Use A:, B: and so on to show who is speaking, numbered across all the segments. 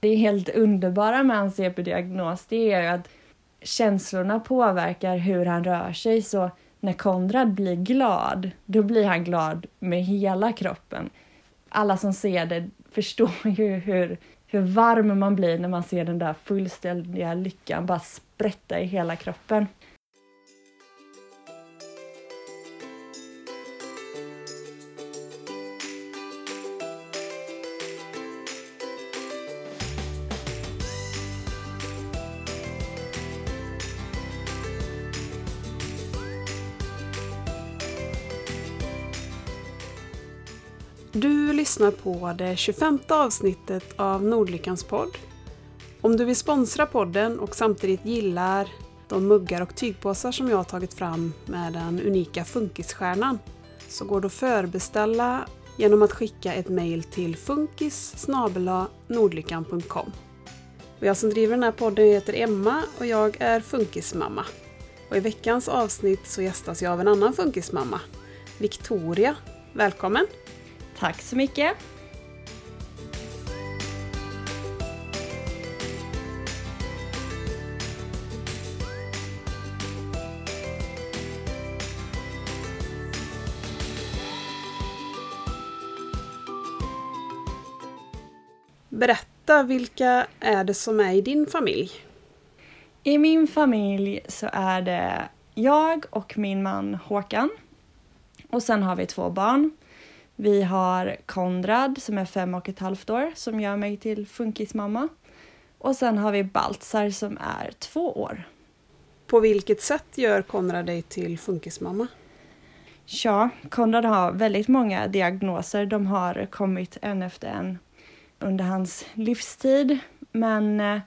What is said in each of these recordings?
A: Det är helt underbara med hans e CP-diagnos det är ju att känslorna påverkar hur han rör sig. Så när Konrad blir glad, då blir han glad med hela kroppen. Alla som ser det förstår ju hur, hur varm man blir när man ser den där fullständiga lyckan bara sprätta i hela kroppen.
B: Lyssnar på det 25 avsnittet av Nordlyckans podd. Om du vill sponsra podden och samtidigt gillar de muggar och tygpåsar som jag har tagit fram med den unika funkisstjärnan så går det att förbeställa genom att skicka ett mejl till funkis nordlyckan.com. Jag som driver den här podden heter Emma och jag är funkismamma. Och I veckans avsnitt så gästas jag av en annan funkismamma, Victoria. Välkommen!
A: Tack så mycket!
B: Berätta, vilka är det som är i din familj?
A: I min familj så är det jag och min man Håkan. Och sen har vi två barn. Vi har Konrad som är fem och ett halvt år som gör mig till funkismamma. Och sen har vi Baltzar som är två år.
B: På vilket sätt gör Konrad dig till funkismamma?
A: Ja, Konrad har väldigt många diagnoser. De har kommit en efter en under hans livstid. Men eh,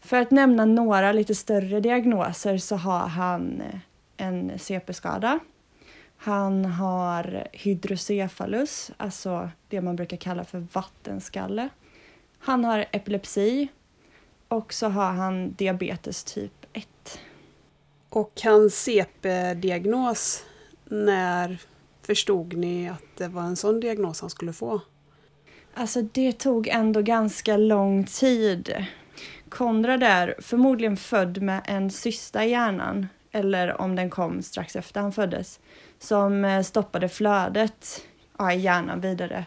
A: för att nämna några lite större diagnoser så har han eh, en CP-skada han har hydrocefalus, alltså det man brukar kalla för vattenskalle. Han har epilepsi och så har han diabetes typ 1.
B: Och hans CP-diagnos, när förstod ni att det var en sån diagnos han skulle få?
A: Alltså det tog ändå ganska lång tid. Konrad är förmodligen född med en cysta i hjärnan, eller om den kom strax efter han föddes som eh, stoppade flödet ja, i hjärnan vidare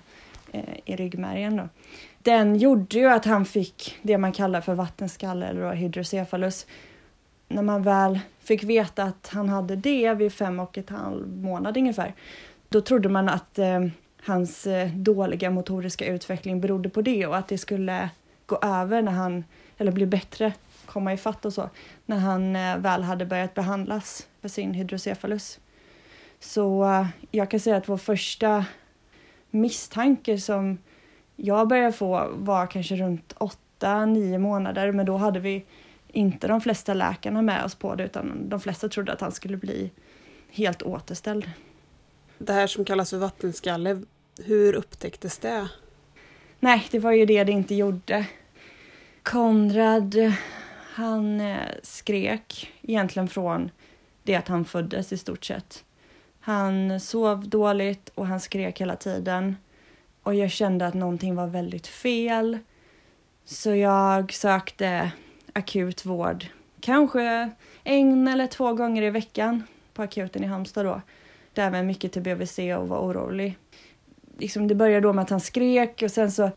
A: eh, i ryggmärgen. Då. Den gjorde ju att han fick det man kallar för vattenskalle eller hydrocefalus. När man väl fick veta att han hade det vid fem och ett halv månad ungefär, då trodde man att eh, hans eh, dåliga motoriska utveckling berodde på det och att det skulle gå över när han, eller bli bättre, komma ifatt och så, när han eh, väl hade börjat behandlas för sin hydrocefalus. Så eh, jag kan säga att vår första misstanke som jag började få var kanske runt åtta, nio månader, men då hade vi inte de flesta läkarna med oss på det, utan de flesta trodde att han skulle bli helt återställd.
B: Det här som kallas för vattenskalle, hur upptäcktes det?
A: Nej, det var ju det det inte gjorde. Konrad, han eh, skrek egentligen från det att han föddes i stort sett. Han sov dåligt och han skrek hela tiden. Och jag kände att någonting var väldigt fel. Så jag sökte akut vård. Kanske en eller två gånger i veckan på akuten i Halmstad då. Där med mycket till BVC och var orolig. Liksom det började då med att han skrek och sen så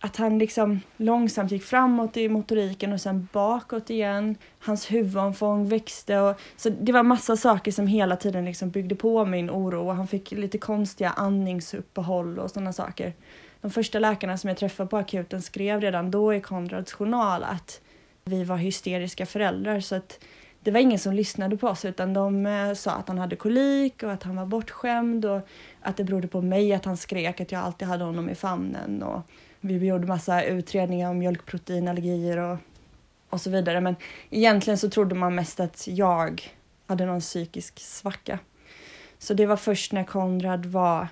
A: att han liksom långsamt gick framåt i motoriken och sen bakåt igen. Hans huvudomfång växte och så det var massa saker som hela tiden liksom byggde på min oro och han fick lite konstiga andningsuppehåll och sådana saker. De första läkarna som jag träffade på akuten skrev redan då i Konrads journal att vi var hysteriska föräldrar så att det var ingen som lyssnade på oss utan de eh, sa att han hade kolik och att han var bortskämd och att det berodde på mig att han skrek att jag alltid hade honom i famnen och vi gjorde massa utredningar om mjölkproteinallergier och, och så vidare. Men egentligen så trodde man mest att jag hade någon psykisk svacka. Så det var först när Konrad var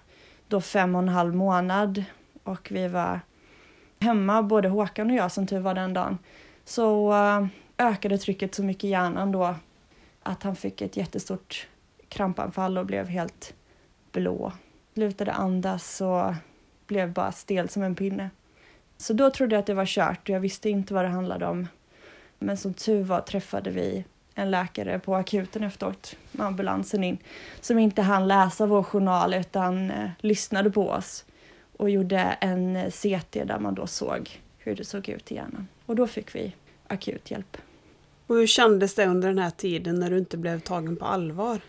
A: då fem och en halv månad och vi var hemma, både Håkan och jag som tur var den dagen, så eh, ökade trycket så mycket i hjärnan då att han fick ett jättestort krampanfall och blev helt blå. Slutade andas och blev bara stel som en pinne. Så då trodde jag att det var kört och jag visste inte vad det handlade om. Men som tur var träffade vi en läkare på akuten efteråt med ambulansen in som inte hann läsa vår journal utan eh, lyssnade på oss och gjorde en eh, CT där man då såg hur det såg ut i hjärnan. Och då fick vi akut hjälp.
B: Och hur kändes det under den här tiden när du inte blev tagen på allvar?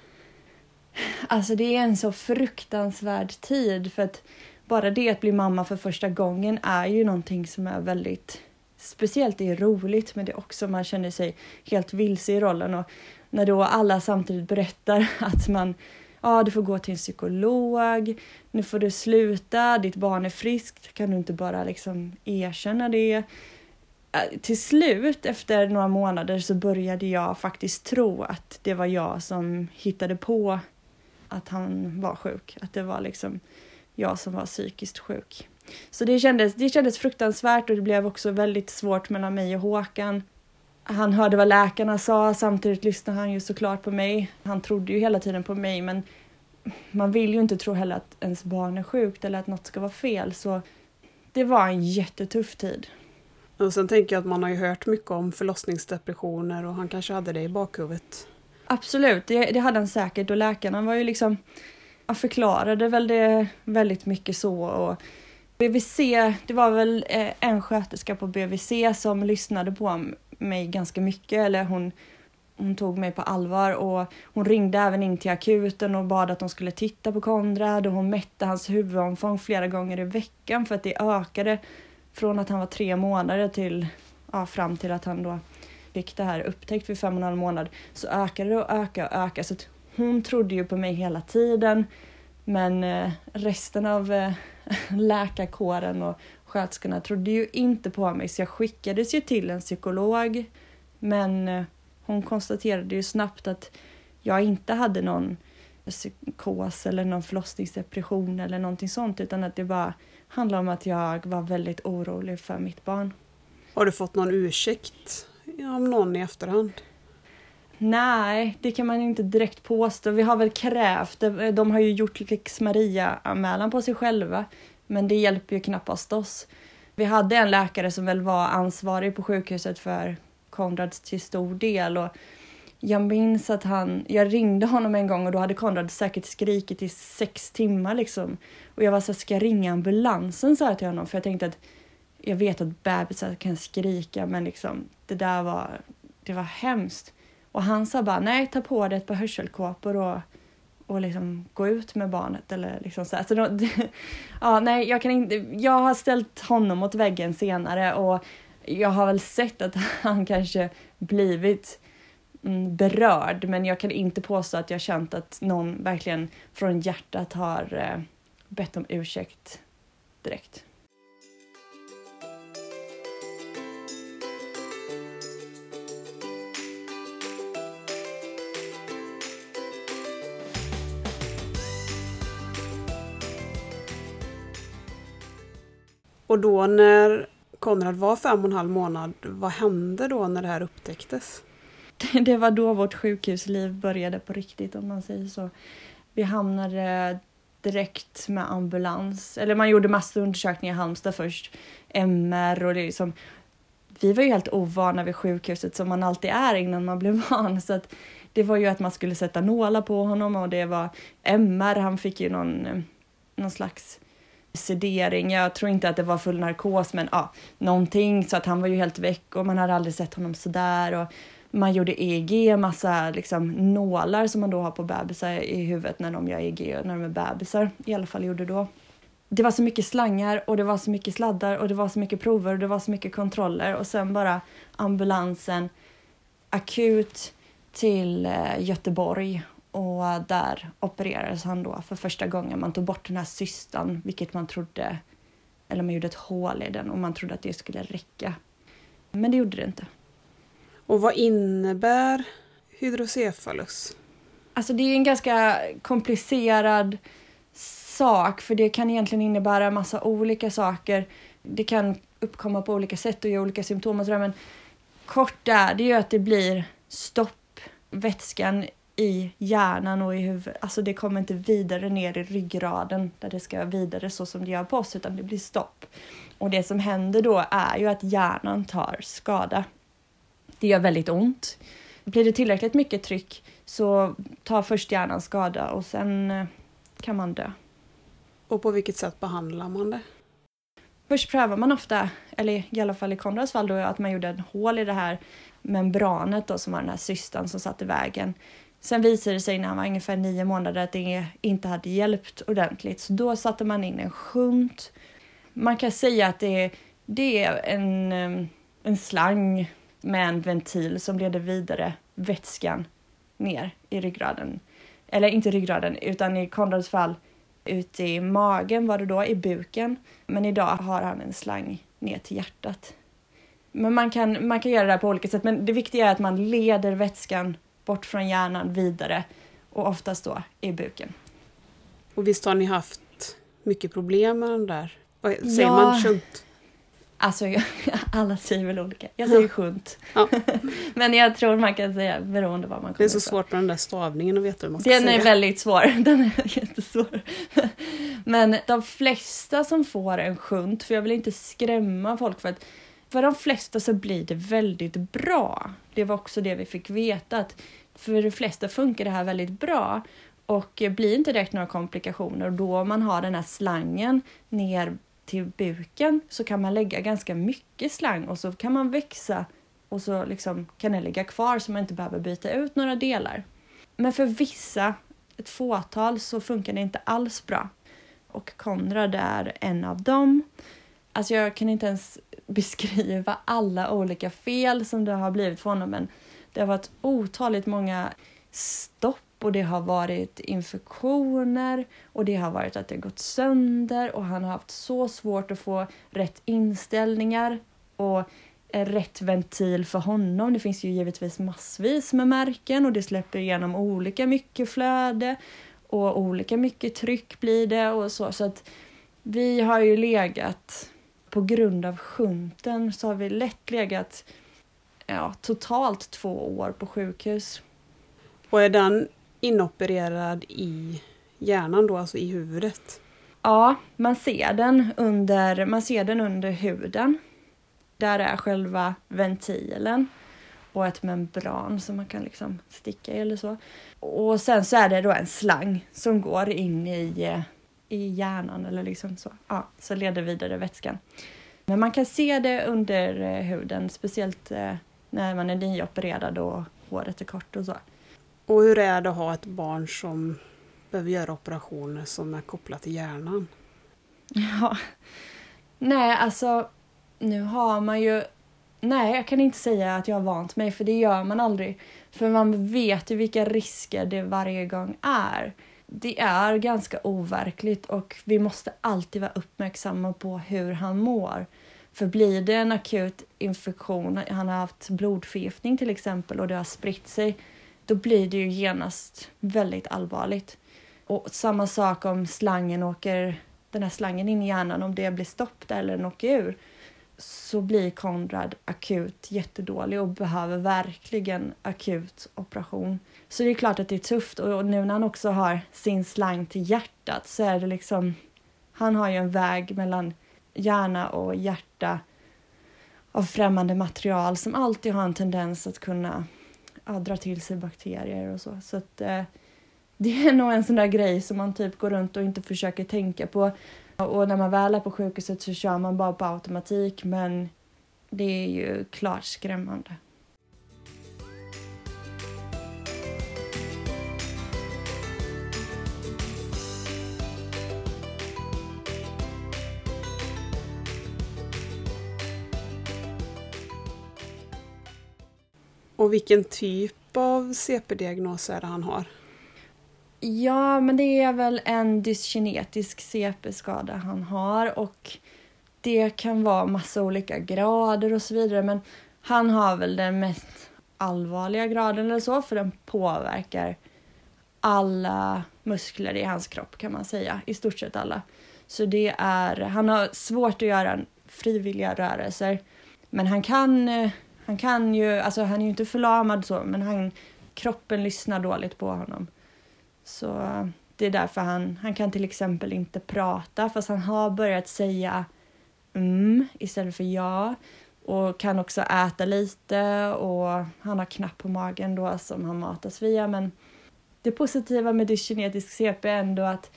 A: Alltså det är en så fruktansvärd tid för att bara det att bli mamma för första gången är ju någonting som är väldigt speciellt. Det är roligt men det är också man känner sig helt vilse i rollen och när då alla samtidigt berättar att man ja, du får gå till en psykolog, nu får du sluta, ditt barn är friskt, kan du inte bara liksom erkänna det? Äh, till slut, efter några månader, så började jag faktiskt tro att det var jag som hittade på att han var sjuk, att det var liksom jag som var psykiskt sjuk. Så det kändes, det kändes fruktansvärt och det blev också väldigt svårt mellan mig och Håkan. Han hörde vad läkarna sa, samtidigt lyssnade han ju såklart på mig. Han trodde ju hela tiden på mig men man vill ju inte tro heller att ens barn är sjukt eller att något ska vara fel så det var en jättetuff tid.
B: Och sen tänker jag att man har ju hört mycket om förlossningsdepressioner och han kanske hade det i bakhuvudet.
A: Absolut, det, det hade han säkert och läkarna var ju liksom han förklarade väl det väldigt mycket så och BVC, det var väl eh, en sköterska på BVC som lyssnade på mig ganska mycket eller hon, hon tog mig på allvar och hon ringde även in till akuten och bad att de skulle titta på Konrad och hon mätte hans huvudomfång flera gånger i veckan för att det ökade från att han var tre månader till ja, fram till att han då fick det här upptäckt vid fem och en halv månad. Så ökade det och ökade och ökade så hon trodde ju på mig hela tiden men eh, resten av eh, läkarkåren och sköterskorna trodde ju inte på mig så jag skickades ju till en psykolog. Men eh, hon konstaterade ju snabbt att jag inte hade någon psykos eller någon förlossningsdepression eller någonting sånt utan att det bara handlade om att jag var väldigt orolig för mitt barn.
B: Har du fått någon ursäkt av någon i efterhand?
A: Nej, det kan man inte direkt påstå. Vi har väl krävt det. De har ju gjort lex Maria-anmälan på sig själva. Men det hjälper ju knappast oss. Vi hade en läkare som väl var ansvarig på sjukhuset för Konrad till stor del. Och jag minns att han, jag ringde honom en gång och då hade Konrad säkert skrikit i sex timmar liksom. Och jag var så ska jag ringa ambulansen sa jag till honom för jag tänkte att jag vet att bebisar kan skrika men liksom det där var, det var hemskt. Och han sa bara nej, ta på dig ett par hörselkåpor och, och liksom gå ut med barnet. Eller liksom så så då, ja, nej, jag, kan inte, jag har ställt honom mot väggen senare och jag har väl sett att han kanske blivit mm, berörd men jag kan inte påstå att jag känt att någon verkligen från hjärtat har eh, bett om ursäkt direkt.
B: Och då när Konrad var fem och en halv månad, vad hände då när det här upptäcktes?
A: Det var då vårt sjukhusliv började på riktigt om man säger så. Vi hamnade direkt med ambulans, eller man gjorde massa undersökningar i Halmstad först, MR och det liksom vi var ju helt ovana vid sjukhuset som man alltid är innan man blev van. Så att det var ju att man skulle sätta nålar på honom och det var MR, han fick ju någon, eh, någon slags sedering. Jag tror inte att det var full narkos, men ja, någonting så att han var ju helt väck och man hade aldrig sett honom sådär. Och man gjorde EEG, massa liksom nålar som man då har på bebisar i huvudet när de gör EEG när de är bebisar. I alla fall gjorde då. Det var så mycket slangar och det var så mycket sladdar och det var så mycket prover och det var så mycket kontroller och sen bara ambulansen akut till eh, Göteborg och där opererades han då för första gången. Man tog bort den här cystan, vilket man trodde, eller man gjorde ett hål i den och man trodde att det skulle räcka. Men det gjorde det inte.
B: Och vad innebär hydrocefalus?
A: Alltså det är en ganska komplicerad sak för det kan egentligen innebära massa olika saker. Det kan uppkomma på olika sätt och ge olika symptom och sådär men kort är det ju att det blir stopp. Vätskan i hjärnan och i huvudet. Alltså det kommer inte vidare ner i ryggraden där det ska vidare så som det gör på oss utan det blir stopp. Och det som händer då är ju att hjärnan tar skada. Det gör väldigt ont. Blir det tillräckligt mycket tryck så tar först hjärnan skada och sen eh, kan man dö.
B: Och på vilket sätt behandlar man det?
A: Först prövar man ofta, eller i alla fall i Konrads fall då, att man gjorde en hål i det här membranet då som var den här cystan som satt i vägen. Sen visade det sig när han var ungefär nio månader att det inte hade hjälpt ordentligt. Så då satte man in en shunt. Man kan säga att det, det är en, ehm, en slang med en ventil som leder vidare vätskan ner i ryggraden. Eller inte ryggraden, utan i Konrads fall ute i magen var det då, i buken. Men idag har han en slang ner till hjärtat. Men man kan, man kan göra det här på olika sätt, men det viktiga är att man leder vätskan bort från hjärnan vidare och oftast då i buken.
B: Och visst har ni haft mycket problem med den där, säger
A: Ja.
B: man, shunt?
A: Alltså, alla säger väl olika. Jag säger shunt.
B: Ja.
A: Men jag tror man kan säga beroende vad man kommer
B: Det är så
A: ifrån.
B: svårt med den där stavningen att veta hur man ska
A: Den
B: säga.
A: är väldigt svår. Den är jättesvår. Men de flesta som får en shunt, för jag vill inte skrämma folk för att för de flesta så blir det väldigt bra. Det var också det vi fick veta att för de flesta funkar det här väldigt bra och blir inte direkt några komplikationer. Och då man har den här slangen ner till buken så kan man lägga ganska mycket slang och så kan man växa och så liksom kan den ligga kvar så man inte behöver byta ut några delar. Men för vissa, ett fåtal, så funkar det inte alls bra. Och Konrad är en av dem. Alltså jag kan inte ens beskriva alla olika fel som det har blivit för honom men det har varit otaligt många stopp och det har varit infektioner och det har varit att det har gått sönder och han har haft så svårt att få rätt inställningar och rätt ventil för honom. Det finns ju givetvis massvis med märken och det släpper igenom olika mycket flöde och olika mycket tryck blir det och så. Så att vi har ju legat, på grund av sjunten, så har vi lätt legat ja, totalt två år på sjukhus.
B: Och är den inopererad i hjärnan då, alltså i huvudet?
A: Ja, man ser den under, man ser den under huden. Där är själva ventilen och ett membran som man kan liksom sticka i eller så. Och sen så är det då en slang som går in i, eh, i hjärnan eller liksom så. Ja, så leder vidare vätskan. Men man kan se det under eh, huden, speciellt eh, när man är nyopererad och håret är kort och så.
B: Och hur är det att ha ett barn som behöver göra operationer som är kopplat till hjärnan?
A: Ja. Nej, alltså nu har man ju... Nej, jag kan inte säga att jag har vant mig, för det gör man aldrig. För man vet ju vilka risker det varje gång är. Det är ganska overkligt och vi måste alltid vara uppmärksamma på hur han mår. För blir det en akut infektion, han har haft blodförgiftning till exempel och det har spritt sig, då blir det ju genast väldigt allvarligt. Och samma sak om slangen åker, den här slangen in i hjärnan, om det blir stopp där eller den åker ur, så blir Konrad akut jättedålig och behöver verkligen akut operation. Så det är klart att det är tufft och nu när han också har sin slang till hjärtat så är det liksom, han har ju en väg mellan hjärna och hjärta av främmande material som alltid har en tendens att kunna ja, dra till sig bakterier och så. Så att, eh, det är nog en sån där grej som man typ går runt och inte försöker tänka på. Och när man väl är på sjukhuset så kör man bara på automatik men det är ju klart skrämmande.
B: Och vilken typ av CP-diagnos är det han har?
A: Ja, men det är väl en dyskinetisk CP-skada han har och det kan vara massa olika grader och så vidare men han har väl den mest allvarliga graden eller så för den påverkar alla muskler i hans kropp kan man säga, i stort sett alla. Så det är, han har svårt att göra frivilliga rörelser men han kan, eh, han kan ju, alltså han är ju inte förlamad så men han kroppen lyssnar dåligt på honom. Så det är därför han, han kan till exempel inte prata fast han har börjat säga mm istället för ja och kan också äta lite och han har knapp på magen då som han matas via men det positiva med dyskinetisk CP är ändå att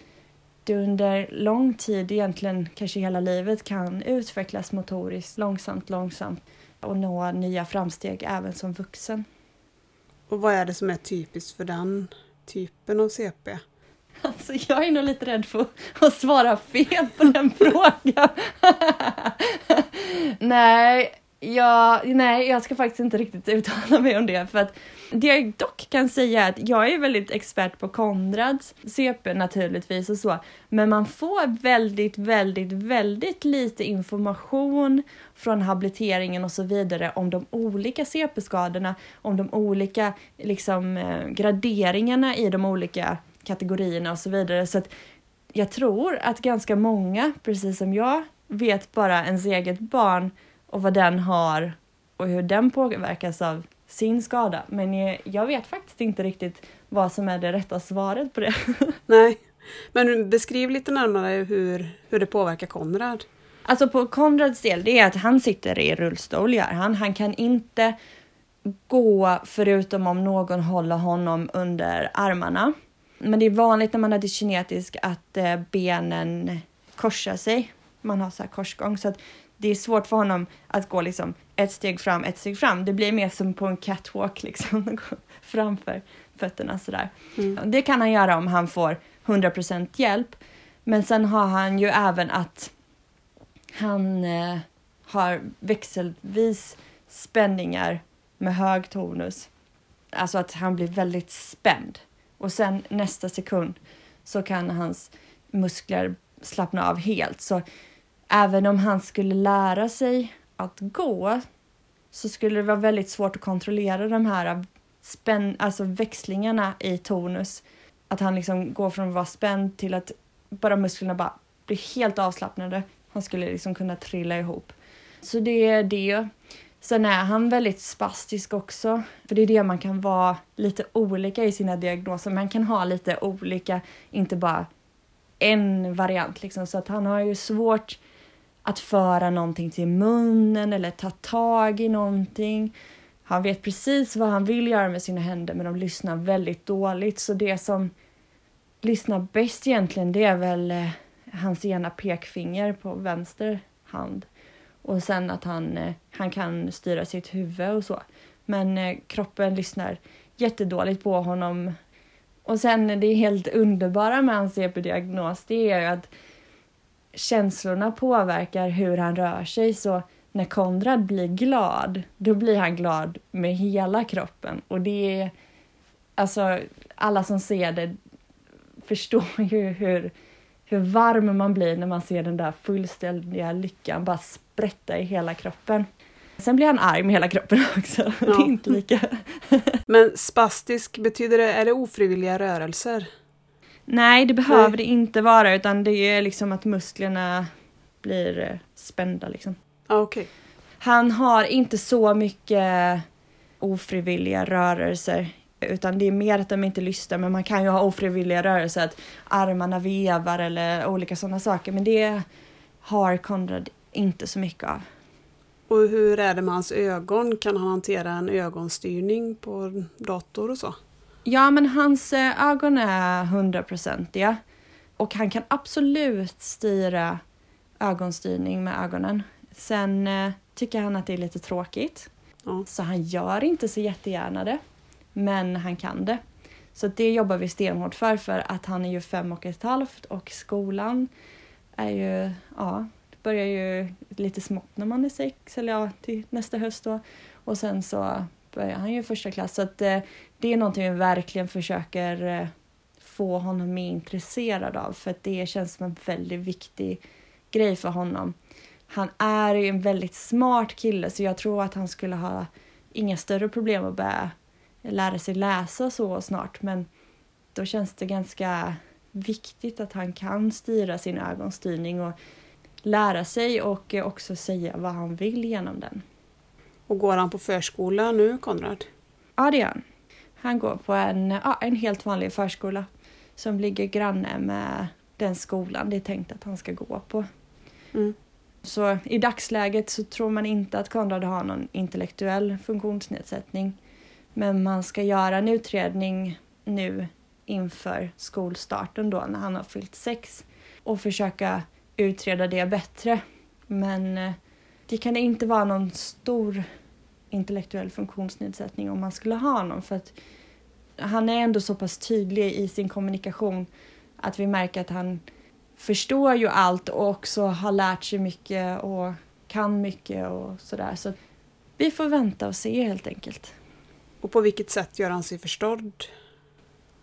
A: det under lång tid, egentligen kanske hela livet, kan utvecklas motoriskt långsamt, långsamt och nå nya framsteg även som vuxen.
B: Och vad är det som är typiskt för den typen av CP?
A: Alltså jag är nog lite rädd för att svara fel på den frågan. nej, jag, nej, jag ska faktiskt inte riktigt uttala mig om det för att det jag dock kan säga är att jag är väldigt expert på Konrads CP naturligtvis och så, men man får väldigt, väldigt, väldigt lite information från habiliteringen och så vidare om de olika CP-skadorna, om de olika liksom, eh, graderingarna i de olika kategorierna och så vidare. Så att jag tror att ganska många, precis som jag, vet bara ens eget barn och vad den har och hur den påverkas av sin skada. Men jag vet faktiskt inte riktigt vad som är det rätta svaret på det.
B: Nej, men beskriv lite närmare hur, hur det påverkar Konrad.
A: Alltså på Konrads del, det är att han sitter i rullstol, gör han. Han kan inte gå förutom om någon håller honom under armarna. Men det är vanligt när man har dyskinetisk att eh, benen korsar sig. Man har så här korsgång så att det är svårt för honom att gå liksom ett steg fram, ett steg fram. Det blir mer som på en catwalk liksom, framför fötterna sådär. Mm. Det kan han göra om han får 100% hjälp. Men sen har han ju även att han eh, har växelvis spänningar med hög tonus. Alltså att han blir väldigt spänd. Och sen nästa sekund så kan hans muskler slappna av helt. Så även om han skulle lära sig att gå så skulle det vara väldigt svårt att kontrollera de här spänn, alltså växlingarna i tonus. Att han liksom går från att vara spänd till att bara musklerna bara blir helt avslappnade. Han skulle liksom kunna trilla ihop. Så det är det. Sen är han väldigt spastisk också, för det är det man kan vara lite olika i sina diagnoser. Man kan ha lite olika, inte bara en variant liksom. Så att han har ju svårt att föra någonting till munnen eller ta tag i någonting. Han vet precis vad han vill göra med sina händer men de lyssnar väldigt dåligt så det som lyssnar bäst egentligen det är väl eh, hans ena pekfinger på vänster hand. Och sen att han, eh, han kan styra sitt huvud och så. Men eh, kroppen lyssnar jättedåligt på honom. Och sen det helt underbara med hans e CP-diagnos det är ju att känslorna påverkar hur han rör sig. Så när Konrad blir glad, då blir han glad med hela kroppen. Och det är, alltså alla som ser det förstår ju hur, hur varm man blir när man ser den där fullständiga lyckan bara sprätta i hela kroppen. Sen blir han arg med hela kroppen också. Ja. Det är inte lika.
B: Men spastisk, betyder det, är det ofrivilliga rörelser?
A: Nej, det behöver Nej. det inte vara utan det är liksom att musklerna blir eh, spända liksom.
B: Ah, okay.
A: Han har inte så mycket ofrivilliga rörelser utan det är mer att de inte lyssnar men man kan ju ha ofrivilliga rörelser att armarna vevar eller olika sådana saker men det har Konrad inte så mycket av.
B: Och hur är det med hans ögon? Kan han hantera en ögonstyrning på dator och så?
A: Ja, men hans eh, ögon är hundraprocentiga och han kan absolut styra ögonstyrning med ögonen. Sen eh, tycker han att det är lite tråkigt, ja. så han gör inte så jättegärna det. Men han kan det. Så det jobbar vi stenhårt för, för att han är ju fem och ett halvt och skolan är ju, ja, det börjar ju lite smått när man är sex, eller ja, till nästa höst då. Och sen så börjar han ju första klass. Så att, eh, det är någonting vi verkligen försöker eh, få honom mer intresserad av för att det känns som en väldigt viktig grej för honom. Han är ju en väldigt smart kille så jag tror att han skulle ha inga större problem att börja lära sig läsa så snart men då känns det ganska viktigt att han kan styra sin ögonstyrning och lära sig och också säga vad han vill genom den.
B: Och går han på förskola nu, Konrad?
A: Ja, det gör han. Han går på en, ja, en helt vanlig förskola som ligger granne med den skolan det är tänkt att han ska gå på.
B: Mm.
A: Så i dagsläget så tror man inte att Konrad har någon intellektuell funktionsnedsättning. Men man ska göra en utredning nu inför skolstarten då när han har fyllt sex och försöka utreda det bättre. Men eh, det kan inte vara någon stor intellektuell funktionsnedsättning om man skulle ha någon för att han är ändå så pass tydlig i sin kommunikation att vi märker att han förstår ju allt och också har lärt sig mycket och kan mycket och sådär. Så vi får vänta och se helt enkelt.
B: Och på vilket sätt gör han sig förstådd?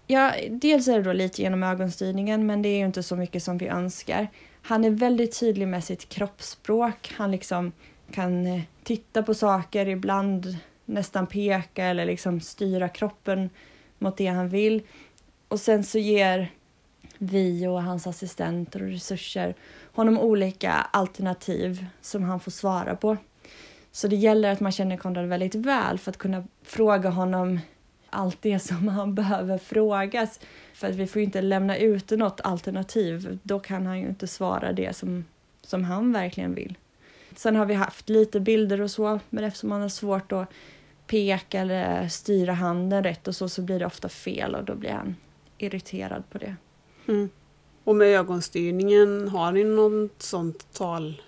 A: Ja, dels är det då lite genom ögonstyrningen men det är ju inte så mycket som vi önskar. Han är väldigt tydlig med sitt kroppsspråk. Han liksom kan eh, titta på saker, ibland nästan peka eller liksom styra kroppen mot det han vill. Och sen så ger vi och hans assistenter och resurser honom olika alternativ som han får svara på. Så det gäller att man känner Konrad väldigt väl för att kunna fråga honom allt det som han behöver frågas. För att vi får ju inte lämna ut något alternativ. Då kan han ju inte svara det som, som han verkligen vill. Sen har vi haft lite bilder och så, men eftersom han har svårt att peka eller styra handen rätt och så, så blir det ofta fel och då blir han irriterad på det.
B: Mm. Och med ögonstyrningen, har ni något sånt tal?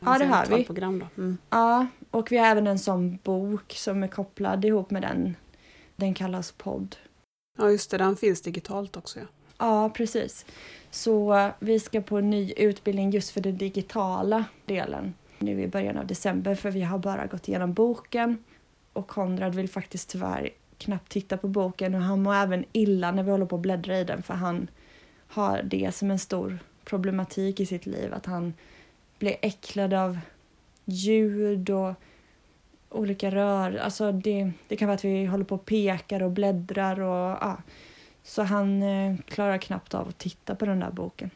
A: Ja, det har vi.
B: Då? Mm.
A: Ja, och vi har även en sån bok som är kopplad ihop med den. Den kallas podd.
B: Ja, just det. Den finns digitalt också. Ja,
A: ja precis. Så vi ska på en ny utbildning just för den digitala delen nu i början av december för vi har bara gått igenom boken och Konrad vill faktiskt tyvärr knappt titta på boken och han mår även illa när vi håller på att bläddra i den för han har det som en stor problematik i sitt liv att han blir äcklad av ljud och olika rör. Alltså det, det kan vara att vi håller på och pekar och bläddrar och ja. Så han eh, klarar knappt av att titta på den där boken.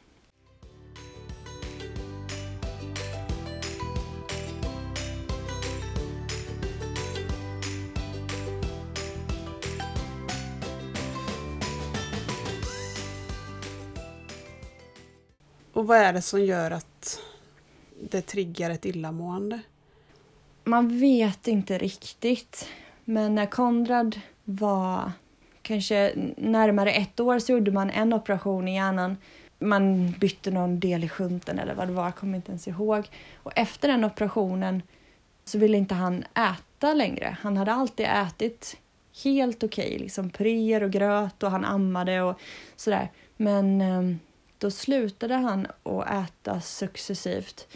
B: Och vad är det som gör att det triggar ett illamående?
A: Man vet inte riktigt. Men när Konrad var kanske närmare ett år så gjorde man en operation i hjärnan. Man bytte någon del i skunten eller vad det var, jag kommer inte ens ihåg. Och efter den operationen så ville inte han äta längre. Han hade alltid ätit helt okej, okay, liksom puréer och gröt och han ammade och sådär. Men ehm, då slutade han att äta successivt.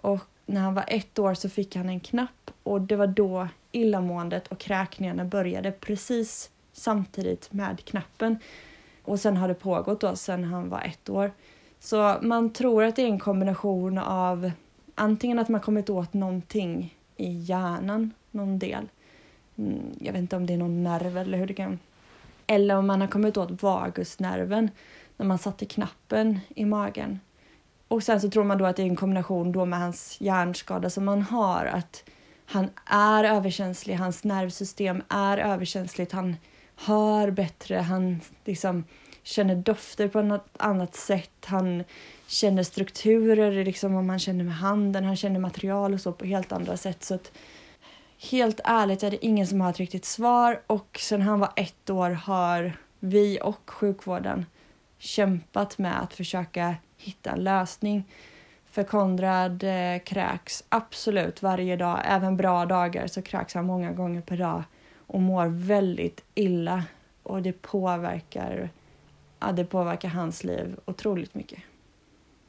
A: Och när han var ett år så fick han en knapp och det var då illamåendet och kräkningarna började precis samtidigt med knappen. Och sen har det pågått då sedan han var ett år. Så man tror att det är en kombination av antingen att man kommit åt någonting i hjärnan, någon del. Mm, jag vet inte om det är någon nerv eller hur det kan... Eller om man har kommit åt vagusnerven när man satte knappen i magen. Och sen så tror man då att det är en kombination då med hans hjärnskada som man har. Att han är överkänslig, hans nervsystem är överkänsligt. Han hör bättre, han liksom känner dofter på något annat sätt. Han känner strukturer, liksom om han känner med handen, han känner material och så på helt andra sätt. Så att, helt ärligt är det ingen som har ett riktigt svar och sen han var ett år har vi och sjukvården kämpat med att försöka hitta en lösning. För Konrad eh, kräks absolut varje dag, även bra dagar så kräks han många gånger per dag och mår väldigt illa. Och det påverkar, ja, det påverkar hans liv otroligt mycket.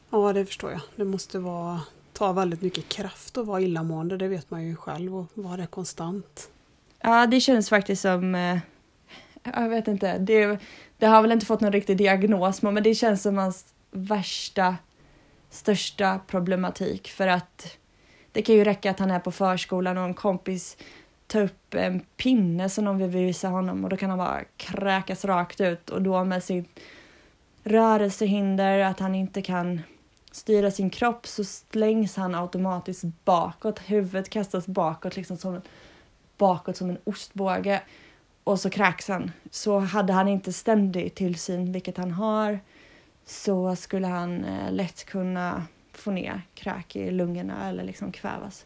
B: Ja, det förstår jag. Det måste vara, ta väldigt mycket kraft att vara illamående, det vet man ju själv, och vara det konstant.
A: Ja, det känns faktiskt som eh, jag vet inte. Det, det har väl inte fått någon riktig diagnos men det känns som hans värsta, största problematik för att det kan ju räcka att han är på förskolan och en kompis tar upp en pinne som de vill visa honom och då kan han bara kräkas rakt ut och då med sitt rörelsehinder, att han inte kan styra sin kropp så slängs han automatiskt bakåt. Huvudet kastas bakåt, liksom som, bakåt som en ostbåge och så kräks han. Så hade han inte ständig tillsyn, vilket han har, så skulle han eh, lätt kunna få ner kräk i lungorna eller liksom kvävas.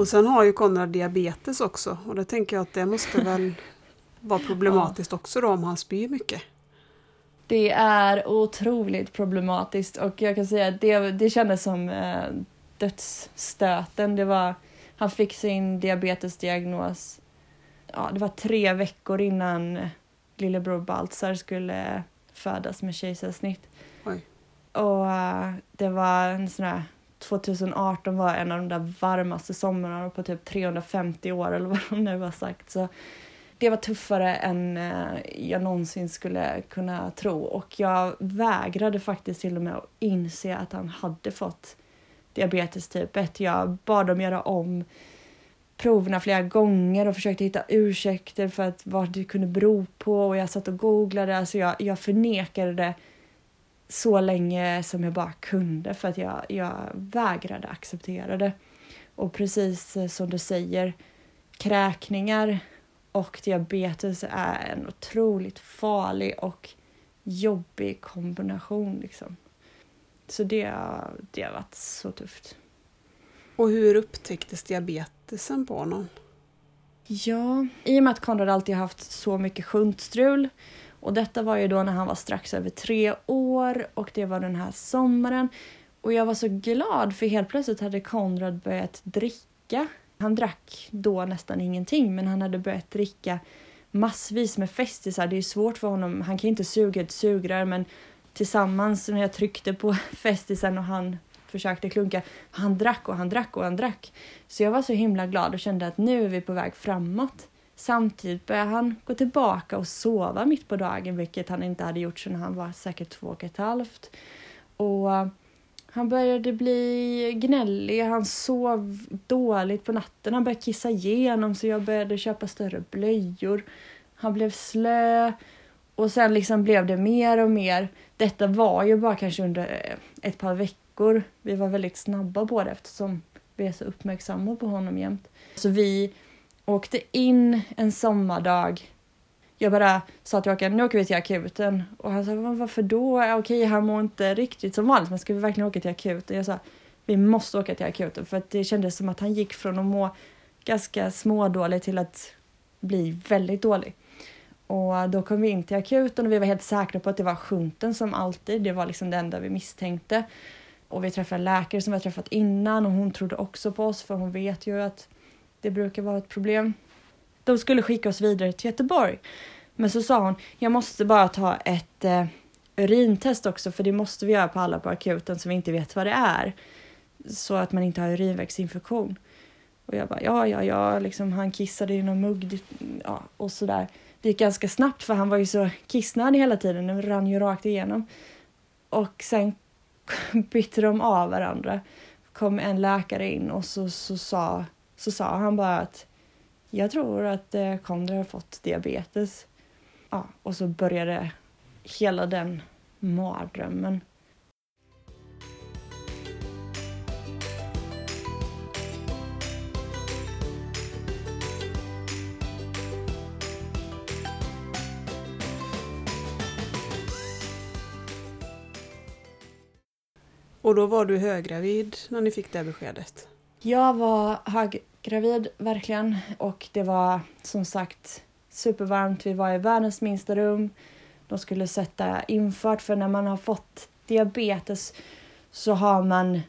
B: Och sen har ju Konrad diabetes också och det tänker jag att det måste väl vara problematiskt ja. också då om han spyr mycket.
A: Det är otroligt problematiskt och jag kan säga att det, det kändes som eh, dödsstöten. Det var, han fick sin diabetesdiagnos ja, det var tre veckor innan lillebror Baltzar skulle födas med kejsarsnitt. Oj. Och uh, det var en sån här 2018 var en av de där varmaste somrarna på typ 350 år eller vad de nu har sagt. Så det var tuffare än uh, jag någonsin skulle kunna tro och jag vägrade faktiskt till och med att inse att han hade fått diabetes typ 1. Jag bad dem göra om proverna flera gånger och försökte hitta ursäkter för att vad det kunde bero på och jag satt och googlade. Alltså jag, jag förnekade det så länge som jag bara kunde för att jag, jag vägrade acceptera det. Och precis eh, som du säger, kräkningar och diabetes är en otroligt farlig och jobbig kombination. Liksom. Så det, det har varit så tufft.
B: Och hur upptäcktes diabetes? Berättelsen på honom?
A: Ja, i och med att Konrad alltid haft så mycket shuntstrul och detta var ju då när han var strax över tre år och det var den här sommaren. Och jag var så glad för helt plötsligt hade Konrad börjat dricka. Han drack då nästan ingenting men han hade börjat dricka massvis med festisar. Det är svårt för honom, han kan inte suga ett sugrör men tillsammans när jag tryckte på festisen och han försökte klunka. Han drack och han drack och han drack. Så jag var så himla glad och kände att nu är vi på väg framåt. Samtidigt började han gå tillbaka och sova mitt på dagen, vilket han inte hade gjort sedan han var säkert två och ett halvt. Och eh, han började bli gnällig, han sov dåligt på natten, han började kissa igenom så jag började köpa större blöjor. Han blev slö och sen liksom blev det mer och mer. Detta var ju bara kanske under eh, ett par veckor veckor. Vi var väldigt snabba på det eftersom vi är så uppmärksamma på honom jämt. Så vi åkte in en sommardag. Jag bara sa till Håkan, nu åker vi till akuten. Och han sa, varför då? Okej, han mår inte riktigt som vanligt, men ska vi verkligen åka till akuten? Jag sa, vi måste åka till akuten för att det kändes som att han gick från att må ganska smådålig till att bli väldigt dålig. Och då kom vi in till akuten och vi var helt säkra på att det var sjunten som alltid. Det var liksom det enda vi misstänkte. Och vi träffade en läkare som vi har träffat innan och hon trodde också på oss för hon vet ju att det brukar vara ett problem. De skulle skicka oss vidare till Göteborg. Men så sa hon, jag måste bara ta ett eh, urintest också för det måste vi göra på alla på akuten så vi inte vet vad det är. Så att man inte har urinvägsinfektion. Och jag bara, ja, ja, ja, liksom, han kissade i någon mugg ja, och sådär. Det gick ganska snabbt för han var ju så kissnödig hela tiden, den rann ju rakt igenom. Och sen bytte de av varandra. kom en läkare in och så, så, sa, så sa han bara att jag tror att eh, Kondra har fått diabetes. Ja, och så började hela den mardrömmen.
B: Och då var du höggravid när ni fick det beskedet?
A: Jag var höggravid, verkligen. Och det var som sagt supervarmt. Vi var i världens minsta rum. De skulle sätta infart, för när man har fått diabetes så har man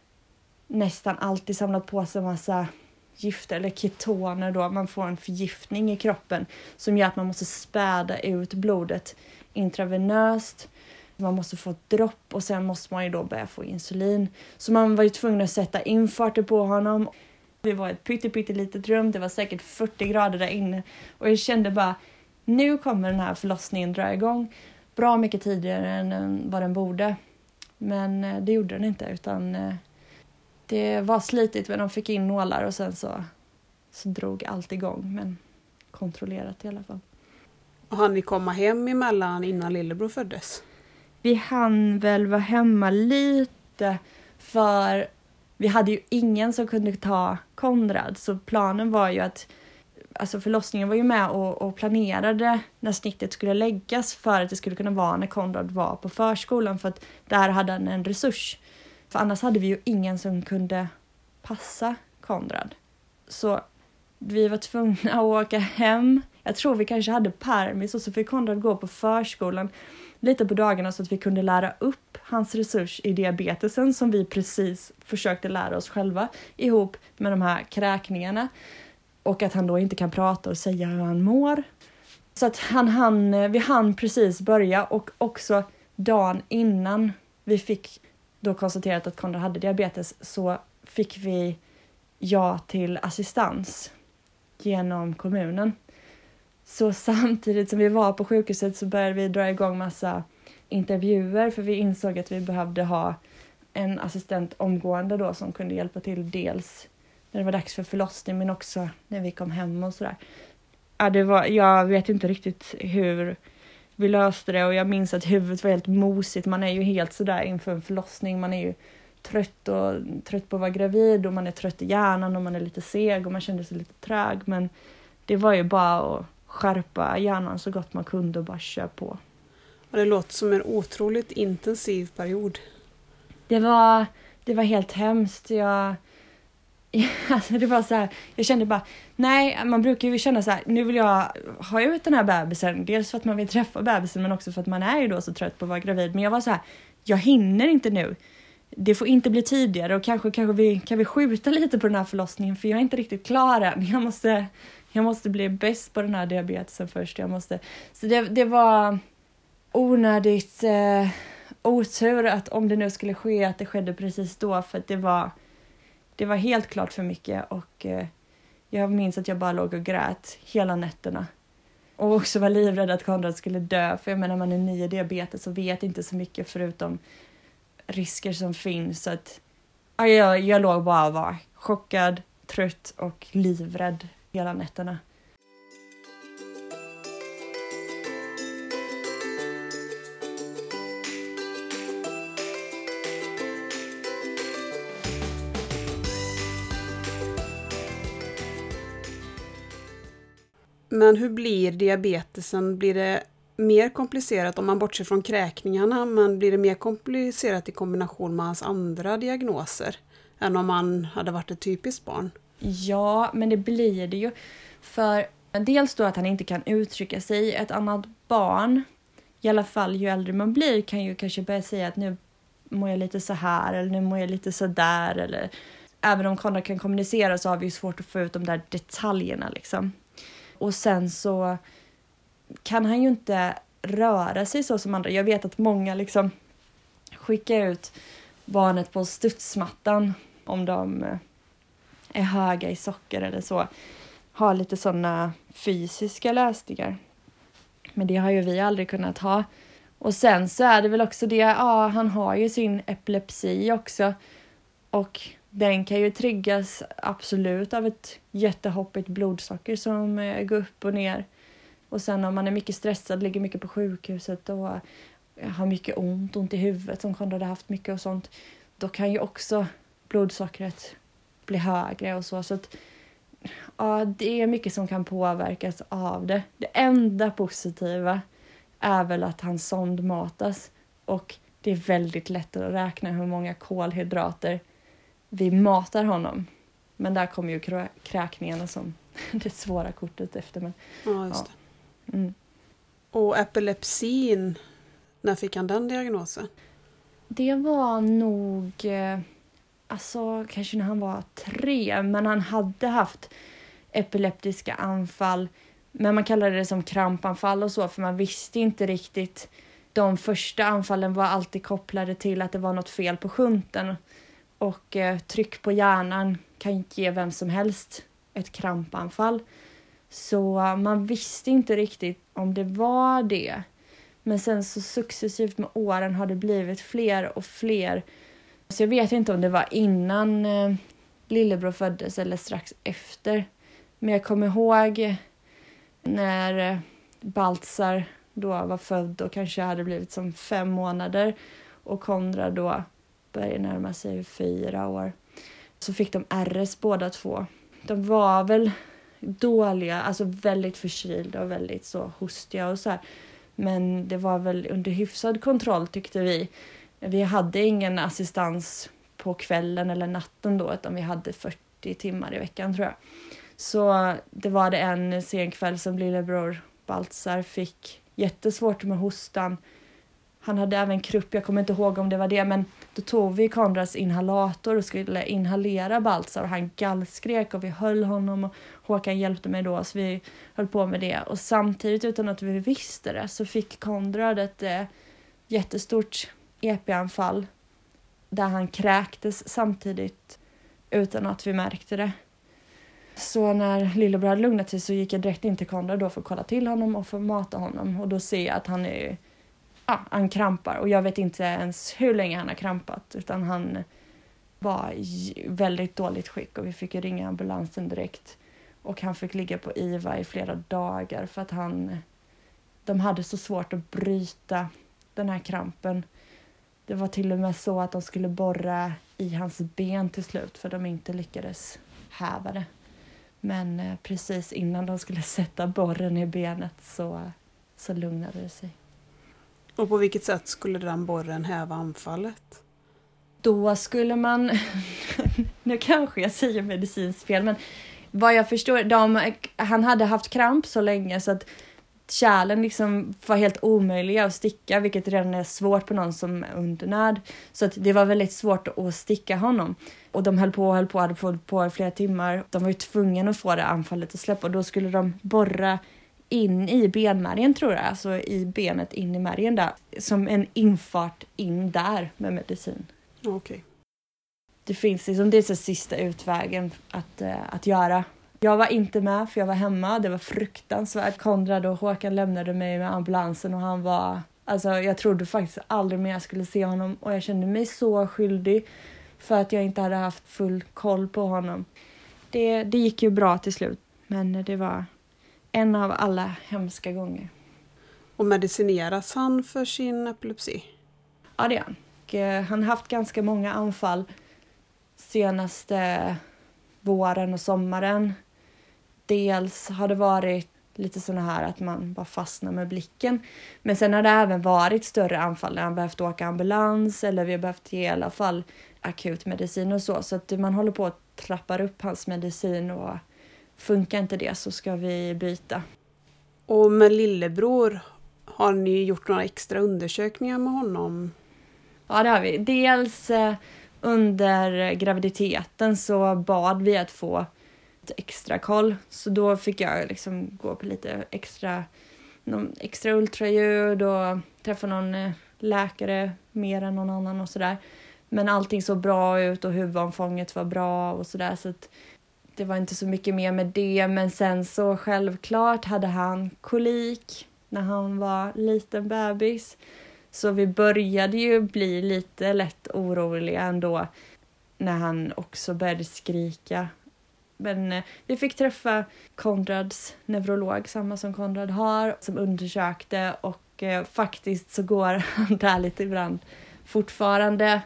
A: nästan alltid samlat på sig massa gifter eller ketoner då. Man får en förgiftning i kroppen som gör att man måste späda ut blodet intravenöst man måste få ett dropp och sen måste man ju då börja få insulin. Så man var ju tvungen att sätta infarter på honom. Det var ett pyttelitet rum, det var säkert 40 grader där inne och jag kände bara nu kommer den här förlossningen dra igång bra mycket tidigare än vad den borde. Men eh, det gjorde den inte utan eh, det var slitigt men de fick in nålar och sen så, så drog allt igång men kontrollerat i alla fall.
B: Och hann ni komma hem emellan innan lillebror föddes?
A: Vi hann väl vara hemma lite för vi hade ju ingen som kunde ta Konrad så planen var ju att alltså förlossningen var ju med och, och, planerade när snittet skulle läggas för att det skulle kunna vara när Konrad var på förskolan för att där hade han en resurs. För annars hade vi ju ingen som kunde passa Konrad. Så vi var tvungna att åka hem. Jag tror vi kanske hade permis och så fick Konrad gå på förskolan lite på dagarna så att vi kunde lära upp hans resurs i diabetesen som vi precis försökte lära oss själva ihop med de här kräkningarna. Och att han då inte kan prata och säga hur han mår. Så att han, han, vi hann precis börja och också dagen innan vi fick då konstaterat att Konrad hade diabetes så fick vi ja till assistans genom kommunen. Så samtidigt som vi var på sjukhuset så började vi dra igång massa intervjuer för vi insåg att vi behövde ha en assistent omgående då som kunde hjälpa till dels när det var dags för förlossning men också när vi kom hem och sådär. Ja, det var, jag vet inte riktigt hur vi löste det och jag minns att huvudet var helt mosigt. Man är ju helt sådär inför en förlossning. Man är ju trött och trött på att vara gravid och man är trött i hjärnan och man är lite seg och man kände sig lite trög. Men det var ju bara att skärpa hjärnan så gott man kunde och bara köra på.
B: Och det låter som en otroligt intensiv period.
A: Det var, det var helt hemskt. Jag, alltså det var så här, jag kände bara, nej, man brukar ju känna så här, nu vill jag ha ut den här bebisen. Dels för att man vill träffa bebisen men också för att man är ju då så trött på att vara gravid. Men jag var så här, jag hinner inte nu. Det får inte bli tidigare och kanske, kanske vi, kan vi skjuta lite på den här förlossningen för jag är inte riktigt klar än. Jag måste, jag måste bli bäst på den här diabetesen först. Jag måste, så det, det var onödigt eh, otur att om det nu skulle ske att det skedde precis då för att det var, det var helt klart för mycket och eh, jag minns att jag bara låg och grät hela nätterna. Och också var livrädd att Konrad skulle dö för jag menar man är ny i diabetes och vet inte så mycket förutom risker som finns. Så att, ja, jag, jag låg bara och var chockad, trött och livrädd hela nätterna.
B: Men hur blir diabetesen? Blir det mer komplicerat om man bortser från kräkningarna, men blir det mer komplicerat i kombination med hans andra diagnoser än om han hade varit ett typiskt barn?
A: Ja, men det blir det ju. För dels då att han inte kan uttrycka sig. Ett annat barn, i alla fall ju äldre man blir, kan ju kanske börja säga att nu mår jag lite så här eller nu mår jag lite så där. Eller, även om Konrad kan kommunicera så har vi ju svårt att få ut de där detaljerna liksom. Och sen så kan han ju inte röra sig så som andra. Jag vet att många liksom skickar ut barnet på studsmattan om de eh, är höga i socker eller så. Har lite sådana fysiska lösningar. Men det har ju vi aldrig kunnat ha. Och sen så är det väl också det, ja han har ju sin epilepsi också. Och den kan ju triggas absolut av ett jättehoppigt blodsocker som eh, går upp och ner. Och sen om man är mycket stressad, ligger mycket på sjukhuset och eh, har mycket ont, ont i huvudet som Konrad har haft mycket och sånt. Då kan ju också blodsockret bli högre och så. så att, ja, det är mycket som kan påverkas av det. Det enda positiva är väl att han sondmatas och det är väldigt lätt att räkna hur många kolhydrater vi matar honom. Men där kommer ju krä kräkningarna som det svåra kortet efter. Men,
B: ja, just ja. Mm. Och epilepsin, när fick han den diagnosen?
A: Det var nog, eh, alltså kanske när han var tre, men han hade haft epileptiska anfall. Men man kallade det som krampanfall och så, för man visste inte riktigt. De första anfallen var alltid kopplade till att det var något fel på sjunten. Och eh, tryck på hjärnan kan ge vem som helst ett krampanfall. Så eh, man visste inte riktigt om det var det. Men sen så successivt med åren har det blivit fler och fler. Så jag vet inte om det var innan eh, lillebror föddes eller strax efter. Men jag kommer ihåg när eh, Baltzar då var född och kanske hade blivit som fem månader och Konrad då började närma sig fyra år. Så fick de RS båda två. De var väl dåliga, alltså väldigt förkylda och väldigt så hostiga och så här. Men det var väl under hyfsad kontroll tyckte vi. Vi hade ingen assistans på kvällen eller natten då utan vi hade 40 timmar i veckan tror jag. Så det var det en sen kväll som lillebror Baltzar fick jättesvårt med hostan. Han hade även krupp, jag kommer inte ihåg om det var det, men då tog vi Konrads inhalator och skulle inhalera Baltzar och han gallskrek och vi höll honom och Håkan hjälpte mig då så vi höll på med det och samtidigt utan att vi visste det så fick Konrad ett eh, jättestort EP-anfall där han kräktes samtidigt utan att vi märkte det. Så när lillebror hade lugnat sig så gick jag direkt in till Konrad då för att kolla till honom och för att mata honom och då ser jag att han är ja, han krampar och jag vet inte ens hur länge han har krampat utan han var i väldigt dåligt skick och vi fick ringa ambulansen direkt och han fick ligga på IVA i flera dagar för att han de hade så svårt att bryta den här krampen. Det var till och med så att de skulle borra i hans ben till slut för de inte lyckades häva det. Men eh, precis innan de skulle sätta borren i benet så, så lugnade det sig.
B: Och på vilket sätt skulle den borren häva anfallet?
A: Då skulle man, nu kanske jag säger medicinskt fel, men vad jag förstår, de, han hade haft kramp så länge så att kärlen liksom var helt omöjliga att sticka, vilket redan är svårt på någon som är undernärd. Så att det var väldigt svårt att sticka honom. Och de höll på och höll på, hade fått på i flera timmar. De var ju tvungna att få det anfallet att släppa och då skulle de borra in i benmärgen tror jag, alltså i benet in i märgen där. Som en infart in där med medicin.
B: Okej. Okay.
A: Det finns liksom, det är så sista utvägen att, uh, att göra. Jag var inte med för jag var hemma, det var fruktansvärt. Konrad och Håkan lämnade mig med ambulansen och han var, alltså jag trodde faktiskt aldrig mer jag skulle se honom och jag kände mig så skyldig för att jag inte hade haft full koll på honom. Det, det gick ju bra till slut, men det var en av alla hemska gånger.
B: Och medicineras han för sin epilepsi?
A: Ja, det är han. Eh, han har haft ganska många anfall senaste våren och sommaren. Dels har det varit lite sådana här att man bara fastnar med blicken. Men sen har det även varit större anfall där han behövt åka ambulans eller vi har behövt ge i alla fall akut medicin och så. Så att man håller på att trappa upp hans medicin och Funkar inte det så ska vi byta.
B: Och med lillebror, har ni gjort några extra undersökningar med honom?
A: Ja, det har vi. Dels eh, under graviditeten så bad vi att få extra koll. Så då fick jag liksom gå på lite extra, någon extra ultraljud och träffa någon eh, läkare mer än någon annan och sådär. Men allting såg bra ut och huvudomfånget var bra och sådär. Så att det var inte så mycket mer med det, men sen så självklart hade han kolik när han var liten bebis. Så vi började ju bli lite lätt oroliga ändå när han också började skrika. Men eh, vi fick träffa Konrads neurolog, samma som Konrad har, som undersökte och eh, faktiskt så går han där lite ibland fortfarande.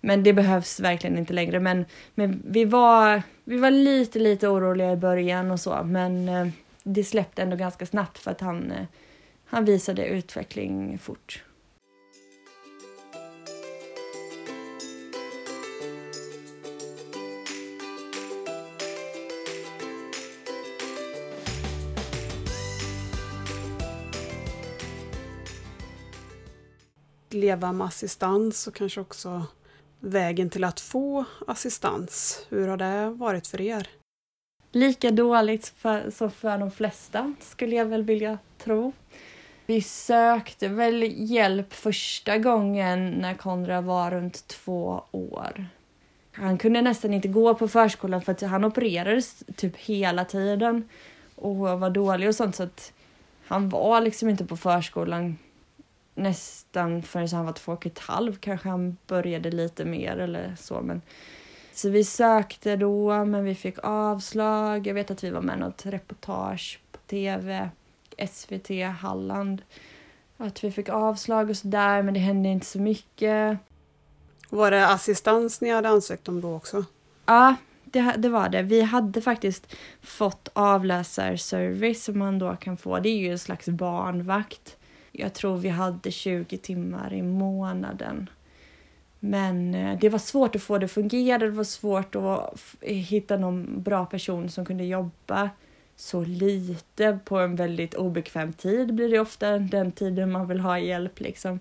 A: Men det behövs verkligen inte längre. Men, men vi, var, vi var lite, lite oroliga i början och så, men eh, det släppte ändå ganska snabbt för att han, han visade utveckling fort.
B: Leva med assistans och kanske också vägen till att få assistans. Hur har det varit för er?
A: Lika dåligt för, som för de flesta, skulle jag väl vilja tro. Vi sökte väl hjälp första gången när Konrad var runt två år. Han kunde nästan inte gå på förskolan för att han opererades typ hela tiden och var dålig och sånt så att han var liksom inte på förskolan nästan förrän han var två och ett halvt kanske han började lite mer eller så. Men, så vi sökte då, men vi fick avslag. Jag vet att vi var med i något reportage på tv, SVT Halland. Att vi fick avslag och sådär, men det hände inte så mycket.
B: Var det assistans ni hade ansökt om då också?
A: Ja, det, det var det. Vi hade faktiskt fått avläsarservice som man då kan få. Det är ju en slags barnvakt. Jag tror vi hade 20 timmar i månaden. Men eh, det var svårt att få det att fungera. Det var svårt att hitta någon bra person som kunde jobba så lite på en väldigt obekväm tid blir det ofta den tiden man vill ha hjälp liksom.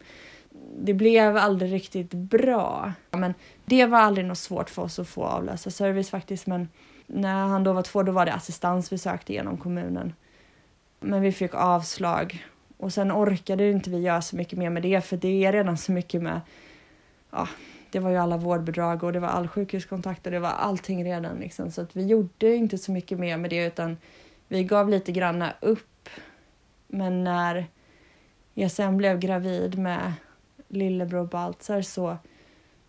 A: Det blev aldrig riktigt bra. Men det var aldrig något svårt för oss att få avlösa service faktiskt. Men när han då var två, då var det assistans vi sökte genom kommunen. Men vi fick avslag och sen orkade inte vi göra så mycket mer med det, för det är redan så mycket med ja, det var ju alla vårdbidrag och det var all sjukhuskontakt och det var allting redan liksom. Så att vi gjorde inte så mycket mer med det utan vi gav lite granna upp. Men när jag sen blev gravid med lillebror Baltzar så,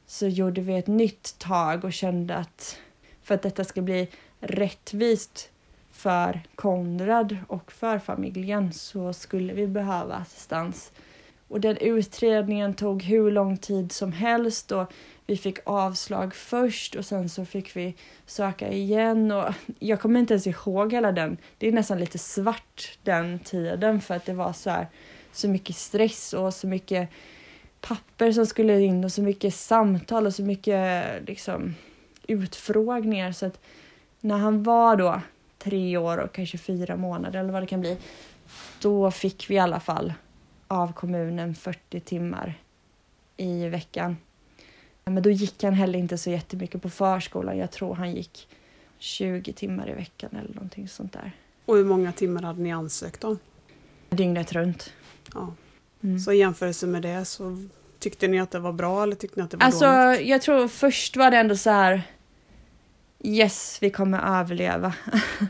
A: så gjorde vi ett nytt tag och kände att för att detta ska bli rättvist för Konrad och för familjen så skulle vi behöva assistans. Och den utredningen tog hur lång tid som helst och vi fick avslag först och sen så fick vi söka igen och jag kommer inte ens ihåg hela den. Det är nästan lite svart den tiden för att det var så här så mycket stress och så mycket papper som skulle in och så mycket samtal och så mycket liksom utfrågningar så att när han var då tre år och kanske fyra månader eller vad det kan bli, då fick vi i alla fall av kommunen 40 timmar i veckan. Men då gick han heller inte så jättemycket på förskolan. Jag tror han gick 20 timmar i veckan eller någonting sånt där.
B: Och hur många timmar hade ni ansökt om?
A: Dygnet runt.
B: Ja. Mm. Så i jämförelse med det så tyckte ni att det var bra eller tyckte ni att det var
A: alltså,
B: dåligt?
A: Jag tror först var det ändå så här Yes, vi kommer överleva.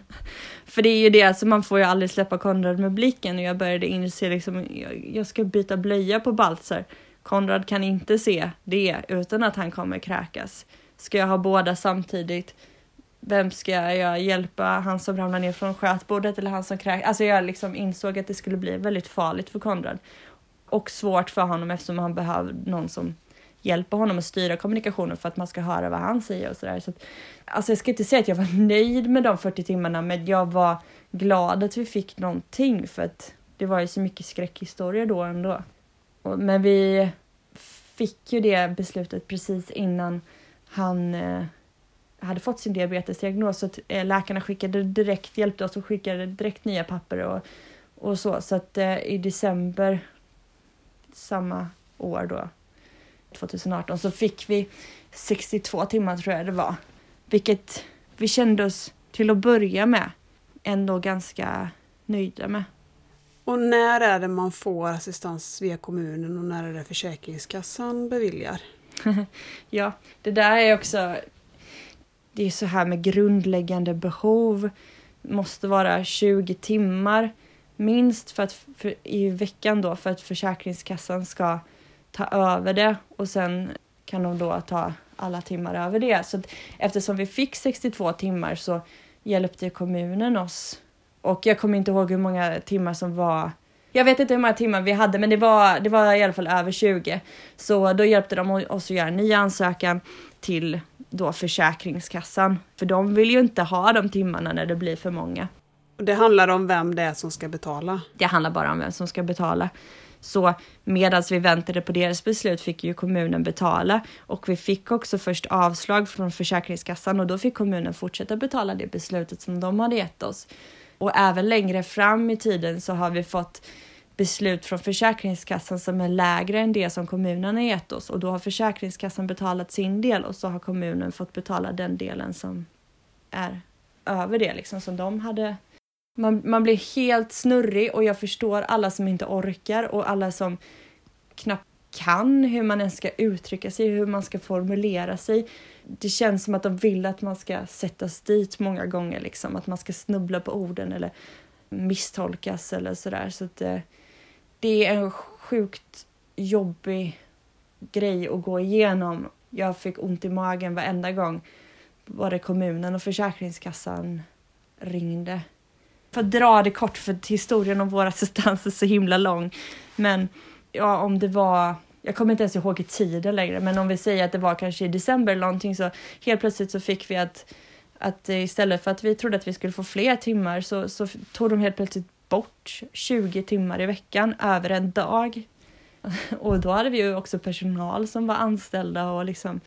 A: För det är ju det, alltså man får ju aldrig släppa Konrad med blicken och jag började inse liksom, jag, jag ska byta blöja på Baltzar. Konrad kan inte se det utan att han kommer kräkas. Ska jag ha båda samtidigt? Vem ska jag hjälpa? Han som ramlar ner från skötbordet eller han som kräks? Alltså jag liksom insåg att det skulle bli väldigt farligt för Konrad. Och svårt för honom eftersom han behöver någon som hjälper honom att styra kommunikationen för att man ska höra vad han säger och sådär. Så alltså jag ska inte säga att jag var nöjd med de 40 timmarna, men jag var glad att vi fick någonting för att det var ju så mycket skräckhistorier då ändå. Men vi fick ju det beslutet precis innan han eh, hade fått sin diabetesdiagnos så att eh, läkarna skickade direkt, hjälpte oss och skickade direkt nya papper och, och så. Så att eh, i december samma år då, 2018, så fick vi 62 timmar tror jag det var. Vilket vi kände oss till att börja med ändå ganska nöjda med.
B: Och när är det man får assistans via kommunen och när är det Försäkringskassan beviljar?
A: ja, det där är också... Det är så här med grundläggande behov. måste vara 20 timmar minst för att, för, i veckan då för att Försäkringskassan ska ta över det och sen kan de då ta alla timmar över det. Så eftersom vi fick 62 timmar så hjälpte kommunen oss. Och jag kommer inte ihåg hur många timmar som var jag vet inte hur många timmar vi hade, men det var, det var i alla fall över 20. Så då hjälpte de oss att göra en ny ansökan till då Försäkringskassan. För de vill ju inte ha de timmarna när det blir för många.
B: Det handlar om vem det är som ska betala?
A: Det handlar bara om vem som ska betala. Så medan vi väntade på deras beslut fick ju kommunen betala och vi fick också först avslag från Försäkringskassan och då fick kommunen fortsätta betala det beslutet som de hade gett oss. Och även längre fram i tiden så har vi fått beslut från Försäkringskassan som är lägre än det som kommunen har gett oss och då har Försäkringskassan betalat sin del och så har kommunen fått betala den delen som är över det liksom som de hade man, man blir helt snurrig och jag förstår alla som inte orkar och alla som knappt kan hur man ens ska uttrycka sig, hur man ska formulera sig. Det känns som att de vill att man ska sättas dit många gånger, liksom. att man ska snubbla på orden eller misstolkas eller sådär. Så att det, eh, det är en sjukt jobbig grej att gå igenom. Jag fick ont i magen varenda gång både kommunen och Försäkringskassan ringde för att dra det kort, för historien om vår assistans är så himla lång. Men ja, om det var, jag kommer inte ens ihåg i tiden längre, men om vi säger att det var kanske i december eller någonting så helt plötsligt så fick vi att Att eh, istället för att vi trodde att vi skulle få fler timmar så, så tog de helt plötsligt bort 20 timmar i veckan över en dag. Och då hade vi ju också personal som var anställda och liksom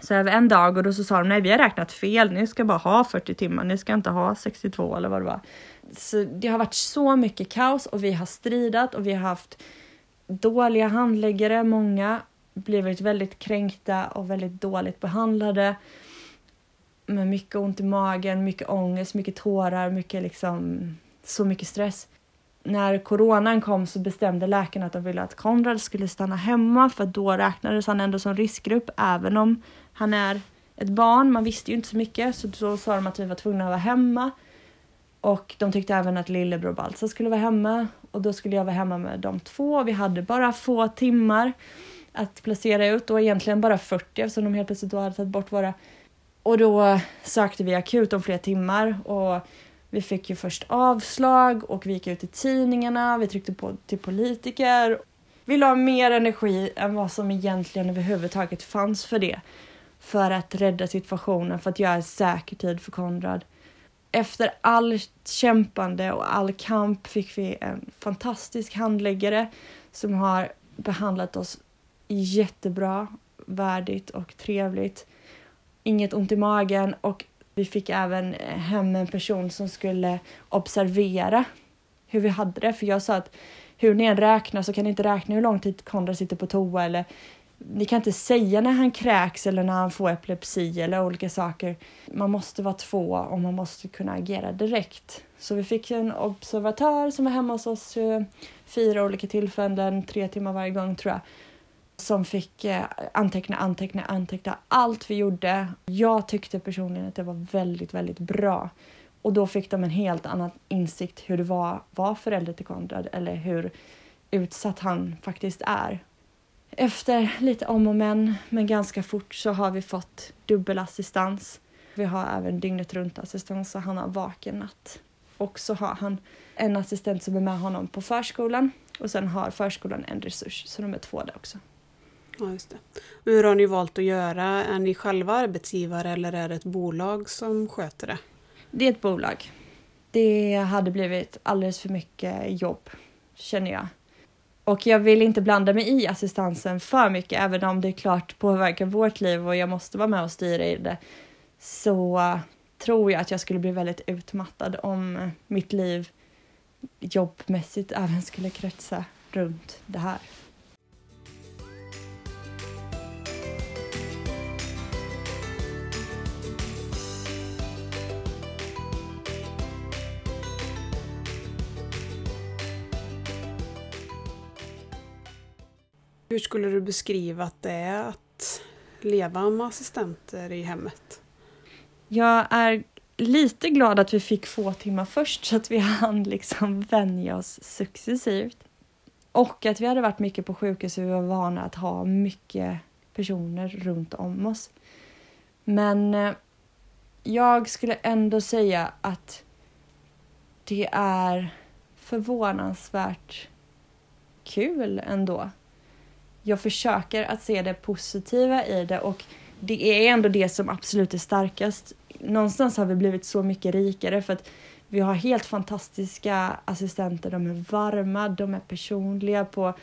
A: så över en dag och då så sa de nej, vi har räknat fel. Ni ska bara ha 40 timmar. Ni ska inte ha 62 eller vad det var. Så det har varit så mycket kaos och vi har stridat och vi har haft dåliga handläggare. Många blivit väldigt kränkta och väldigt dåligt behandlade. Med mycket ont i magen, mycket ångest, mycket tårar, mycket liksom så mycket stress. När coronan kom så bestämde läkarna att de ville att Konrad skulle stanna hemma för då räknades han ändå som riskgrupp även om han är ett barn. Man visste ju inte så mycket så då sa de att vi var tvungna att vara hemma. Och de tyckte även att lillebror Balsa skulle vara hemma och då skulle jag vara hemma med de två. Vi hade bara få timmar att placera ut och egentligen bara 40 eftersom de helt plötsligt då hade tagit bort våra. Och då sökte vi akut om fler timmar och vi fick ju först avslag och vi gick ut i tidningarna, vi tryckte på till politiker. Vi la mer energi än vad som egentligen överhuvudtaget fanns för det. För att rädda situationen, för att göra en säker tid för Konrad. Efter allt kämpande och all kamp fick vi en fantastisk handläggare som har behandlat oss jättebra, värdigt och trevligt. Inget ont i magen och vi fick även hem en person som skulle observera hur vi hade det. För jag sa att hur ni än räknar så kan ni inte räkna hur lång tid Konrad sitter på toa eller ni kan inte säga när han kräks eller när han får epilepsi eller olika saker. Man måste vara två och man måste kunna agera direkt. Så vi fick en observatör som var hemma hos oss fyra olika tillfällen, tre timmar varje gång tror jag som fick eh, anteckna, anteckna, anteckna allt vi gjorde. Jag tyckte personligen att det var väldigt, väldigt bra. Och då fick de en helt annan insikt hur det var var förälder till Konrad eller hur utsatt han faktiskt är. Efter lite om och men, men ganska fort så har vi fått dubbelassistans. Vi har även dygnet runt assistans så han har vaken natt. Och så har han en assistent som är med honom på förskolan och sen har förskolan en resurs så de är två där också.
B: Ja, just det. Hur har ni valt att göra? Är ni själva arbetsgivare eller är det ett bolag som sköter det?
A: Det är ett bolag. Det hade blivit alldeles för mycket jobb, känner jag. Och jag vill inte blanda mig i assistansen för mycket, även om det är klart påverkar vårt liv och jag måste vara med och styra i det. Så tror jag att jag skulle bli väldigt utmattad om mitt liv jobbmässigt även skulle kretsa runt det här.
B: Hur skulle du beskriva att det är att leva med assistenter i hemmet?
A: Jag är lite glad att vi fick få timmar först så att vi hann liksom vänja oss successivt. Och att vi hade varit mycket på sjukhus och vi var vana att ha mycket personer runt om oss. Men eh, jag skulle ändå säga att det är förvånansvärt kul ändå jag försöker att se det positiva i det och det är ändå det som absolut är starkast. Någonstans har vi blivit så mycket rikare för att vi har helt fantastiska assistenter. De är varma, de är personliga på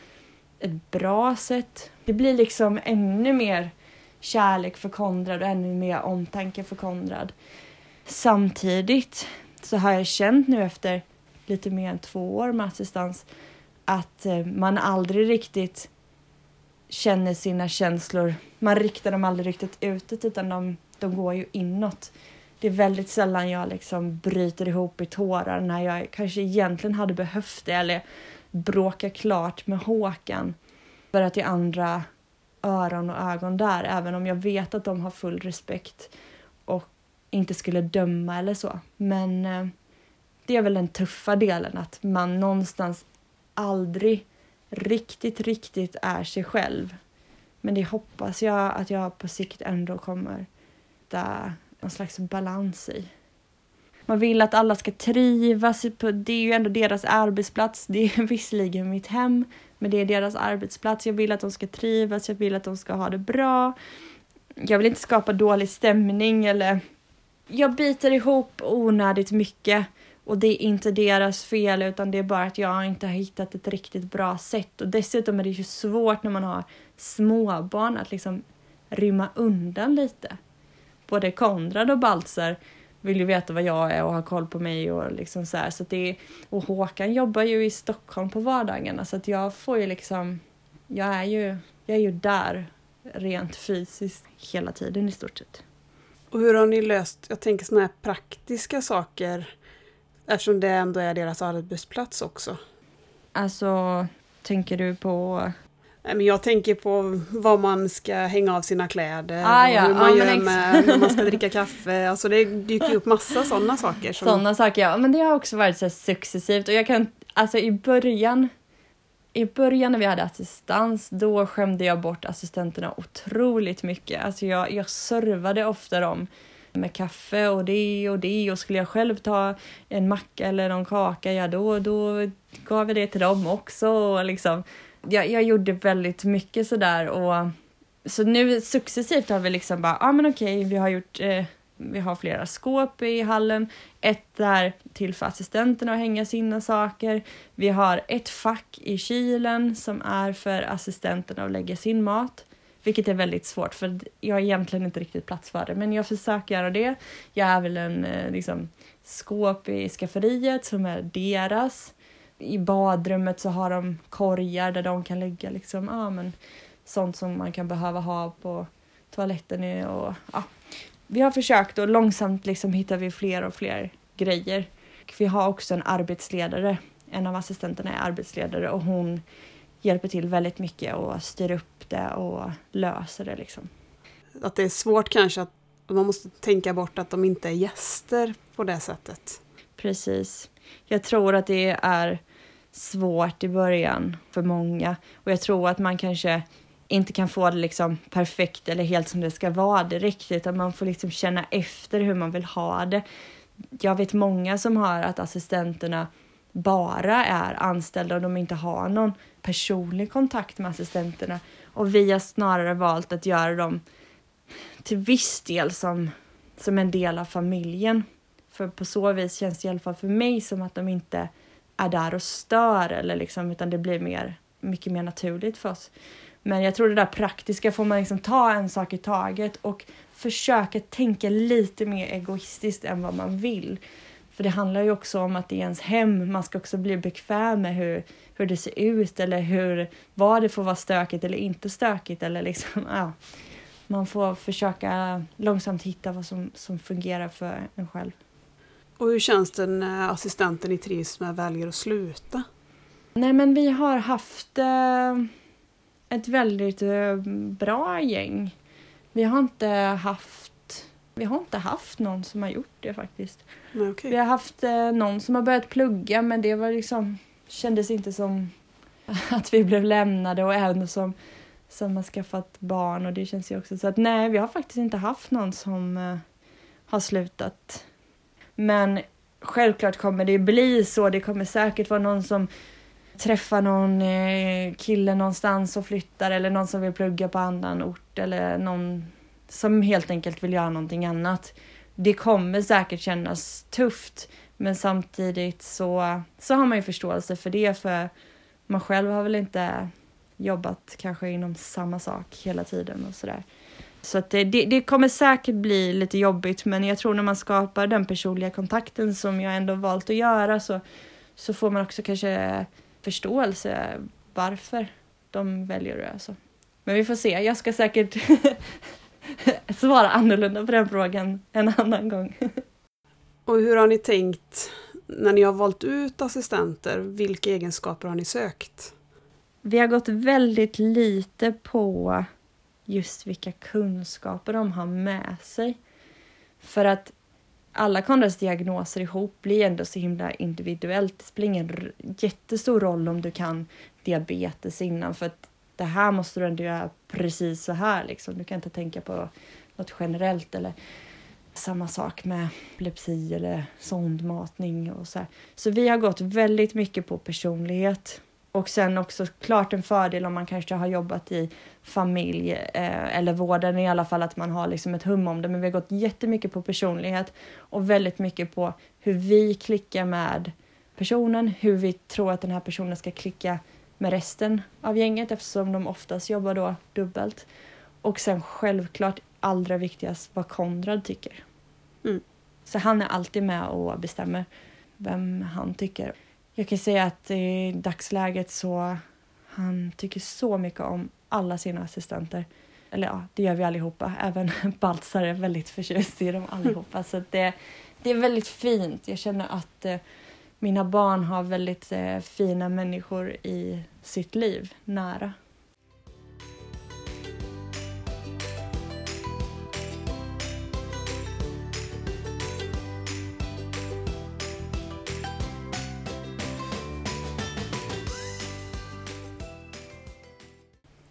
A: ett bra sätt. Det blir liksom ännu mer kärlek för Konrad och ännu mer omtanke för Konrad. Samtidigt så har jag känt nu efter lite mer än två år med assistans att eh, man aldrig riktigt känner sina känslor. Man riktar dem aldrig riktigt utåt utan de, de går ju inåt. Det är väldigt sällan jag liksom bryter ihop i tårar när jag kanske egentligen hade behövt det eller bråkar klart med Håkan för att det är andra öron och ögon där även om jag vet att de har full respekt och inte skulle döma eller så. Men eh, det är väl den tuffa delen att man någonstans aldrig riktigt, riktigt är sig själv. Men det hoppas jag att jag på sikt ändå kommer hitta någon slags balans i. Man vill att alla ska trivas. Det är ju ändå deras arbetsplats. Det är visserligen mitt hem, men det är deras arbetsplats. Jag vill att de ska trivas, jag vill att de ska ha det bra. Jag vill inte skapa dålig stämning eller Jag biter ihop onödigt mycket och det är inte deras fel utan det är bara att jag inte har hittat ett riktigt bra sätt och dessutom är det ju svårt när man har småbarn att liksom rymma undan lite. Både Konrad och Baltzar vill ju veta vad jag är och ha koll på mig och liksom så här. Så det är, och Håkan jobbar ju i Stockholm på vardagarna så att jag får ju liksom, jag är ju, jag är ju där rent fysiskt hela tiden i stort sett.
B: Och hur har ni löst, jag tänker sådana här praktiska saker eftersom det ändå är deras arbetsplats också?
A: Alltså, tänker du på
B: men jag tänker på var man ska hänga av sina kläder,
A: Ah, ja.
B: hur man
A: men
B: gör med när man ska dricka kaffe. Alltså det dyker upp massa sådana saker. Som...
A: Sådana saker, ja. Men det har också varit så successivt. Och jag kan, alltså i början, i början när vi hade assistans, då skämde jag bort assistenterna otroligt mycket. Alltså jag, jag servade ofta dem med kaffe och det och det och skulle jag själv ta en macka eller någon kaka, ja då, då gav jag det till dem också. Och liksom, jag, jag gjorde väldigt mycket sådär och så nu successivt har vi liksom bara, ja ah, men okej, vi har gjort eh, vi har flera skåp i hallen, ett där till för assistenterna att hänga sina saker. Vi har ett fack i kylen som är för assistenterna att lägga sin mat. Vilket är väldigt svårt för jag har egentligen inte riktigt plats för det men jag försöker göra det. Jag har väl en eh, liksom, skåp i skafferiet som är deras. I badrummet så har de korgar där de kan lägga liksom, ja, men, sånt som man kan behöva ha på toaletten. Och, ja. Vi har försökt och långsamt liksom hittar vi fler och fler grejer. Vi har också en arbetsledare. En av assistenterna är arbetsledare och hon hjälper till väldigt mycket och styr upp det och löser det. Liksom.
B: Att det är svårt kanske att man måste tänka bort att de inte är gäster på det sättet.
A: Precis. Jag tror att det är svårt i början för många och jag tror att man kanske inte kan få det liksom perfekt eller helt som det ska vara direkt utan man får liksom känna efter hur man vill ha det. Jag vet många som har att assistenterna bara är anställda och de inte har någon personlig kontakt med assistenterna och vi har snarare valt att göra dem till viss del som, som en del av familjen. För på så vis känns det i alla fall för mig som att de inte är där och stör eller liksom, utan det blir mer, mycket mer naturligt för oss. Men jag tror det där praktiska får man liksom ta en sak i taget och försöka tänka lite mer egoistiskt än vad man vill. För det handlar ju också om att det är ens hem, man ska också bli bekväm med hur, hur det ser ut eller hur, vad det får vara stökigt eller inte stökigt eller liksom, ja. Man får försöka långsamt hitta vad som, som fungerar för en själv.
B: Och hur känns det när assistenten i Trisma väljer att sluta?
A: Nej men vi har haft eh, ett väldigt eh, bra gäng. Vi har inte haft vi har inte haft någon som har gjort det faktiskt.
B: Nej, okay.
A: Vi har haft eh, någon som har börjat plugga men det var liksom kändes inte som att vi blev lämnade och en som, som har skaffat barn och det känns ju också så att nej, vi har faktiskt inte haft någon som eh, har slutat. Men självklart kommer det bli så. Det kommer säkert vara någon som träffar någon eh, kille någonstans och flyttar eller någon som vill plugga på annan ort eller någon som helt enkelt vill göra någonting annat. Det kommer säkert kännas tufft men samtidigt så, så har man ju förståelse för det för man själv har väl inte jobbat kanske inom samma sak hela tiden och sådär. Så att det, det, det, kommer säkert bli lite jobbigt men jag tror när man skapar den personliga kontakten som jag ändå valt att göra så, så får man också kanske förståelse varför de väljer det. Alltså. Men vi får se, jag ska säkert svara annorlunda på den frågan en annan gång.
B: Och hur har ni tänkt när ni har valt ut assistenter? Vilka egenskaper har ni sökt?
A: Vi har gått väldigt lite på just vilka kunskaper de har med sig. För att alla Konrads diagnoser ihop blir ändå så himla individuellt. Det spelar ingen jättestor roll om du kan diabetes innan för att det här måste du ändå göra precis så här liksom. Du kan inte tänka på något generellt eller samma sak med epilepsi eller sondmatning och så här. Så vi har gått väldigt mycket på personlighet Och sen också klart en fördel om man kanske har jobbat i familj eh, eller vården i alla fall att man har liksom ett hum om det. Men vi har gått jättemycket på personlighet och väldigt mycket på hur vi klickar med personen, hur vi tror att den här personen ska klicka med resten av gänget eftersom de oftast jobbar då dubbelt. Och sen självklart allra viktigast vad Konrad tycker.
B: Mm.
A: Så han är alltid med och bestämmer vem han tycker. Jag kan säga att i dagsläget så han tycker så mycket om alla sina assistenter. Eller ja, det gör vi allihopa. Även Baltzar är väldigt förtjust i dem allihopa. Så det, det är väldigt fint. Jag känner att eh, mina barn har väldigt eh, fina människor i sitt liv nära.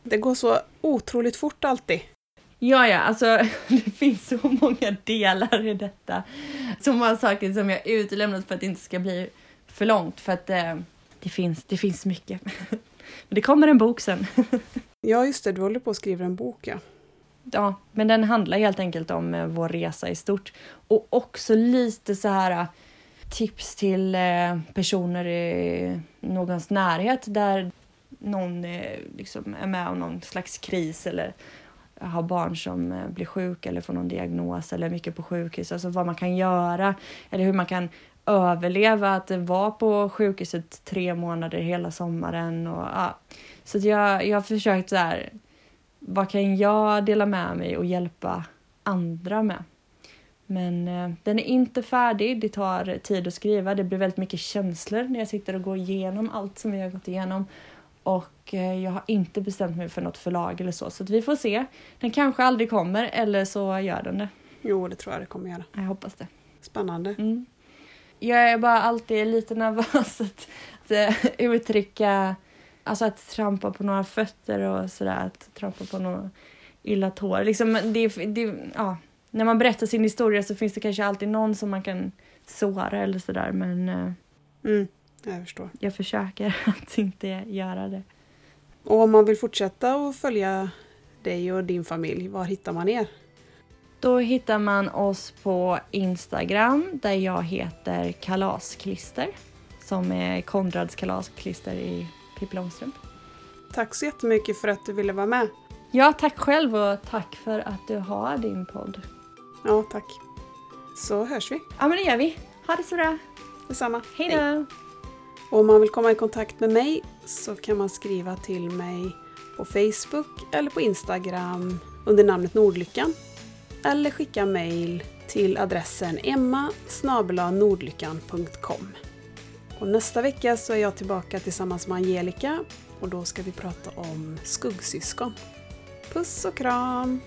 B: Det går så otroligt fort alltid.
A: Ja, ja, alltså det finns så många delar i detta. Så många saker som jag utelämnat för att det inte ska bli för långt. För att eh, det, finns, det finns mycket. Men det kommer en bok sen.
B: Ja, just det. Du håller på att skriva en bok, ja.
A: Ja, men den handlar helt enkelt om eh, vår resa i stort. Och också lite så här eh, tips till eh, personer i någons närhet där någon eh, liksom är med om någon slags kris eller har barn som eh, blir sjuka eller får någon diagnos eller är mycket på sjukhus. Alltså vad man kan göra eller hur man kan överleva att vara på sjukhuset tre månader hela sommaren. Och, ja. Så jag, jag har försökt så här, vad kan jag dela med mig och hjälpa andra med? Men eh, den är inte färdig, det tar tid att skriva, det blir väldigt mycket känslor när jag sitter och går igenom allt som vi har gått igenom. Och eh, jag har inte bestämt mig för något förlag eller så, så att vi får se. Den kanske aldrig kommer eller så gör den det.
B: Jo, det tror jag det kommer göra.
A: Jag hoppas det.
B: Spännande.
A: Mm. Jag är bara alltid lite nervös att, att eh, uttrycka, alltså att trampa på några fötter och sådär, att trampa på några illa tår. Liksom, det, det, ja. När man berättar sin historia så finns det kanske alltid någon som man kan såra eller sådär men eh,
B: Mm, jag förstår.
A: jag försöker att inte göra det.
B: Och om man vill fortsätta att följa dig och din familj, var hittar man er?
A: Då hittar man oss på Instagram där jag heter Kalasklister som är Konrads kalasklister i Pippi Långstrump.
B: Tack så jättemycket för att du ville vara med.
A: Ja, tack själv och tack för att du har din podd.
B: Ja, tack. Så hörs vi.
A: Ja, men det gör vi. Ha det så bra.
B: Detsamma.
A: Hej då!
B: Om man vill komma i kontakt med mig så kan man skriva till mig på Facebook eller på Instagram under namnet Nordlyckan. Eller skicka mejl till adressen emma nordlyckan.com. Och nästa vecka så är jag tillbaka tillsammans med Angelica och då ska vi prata om skuggsyskon. Puss och kram!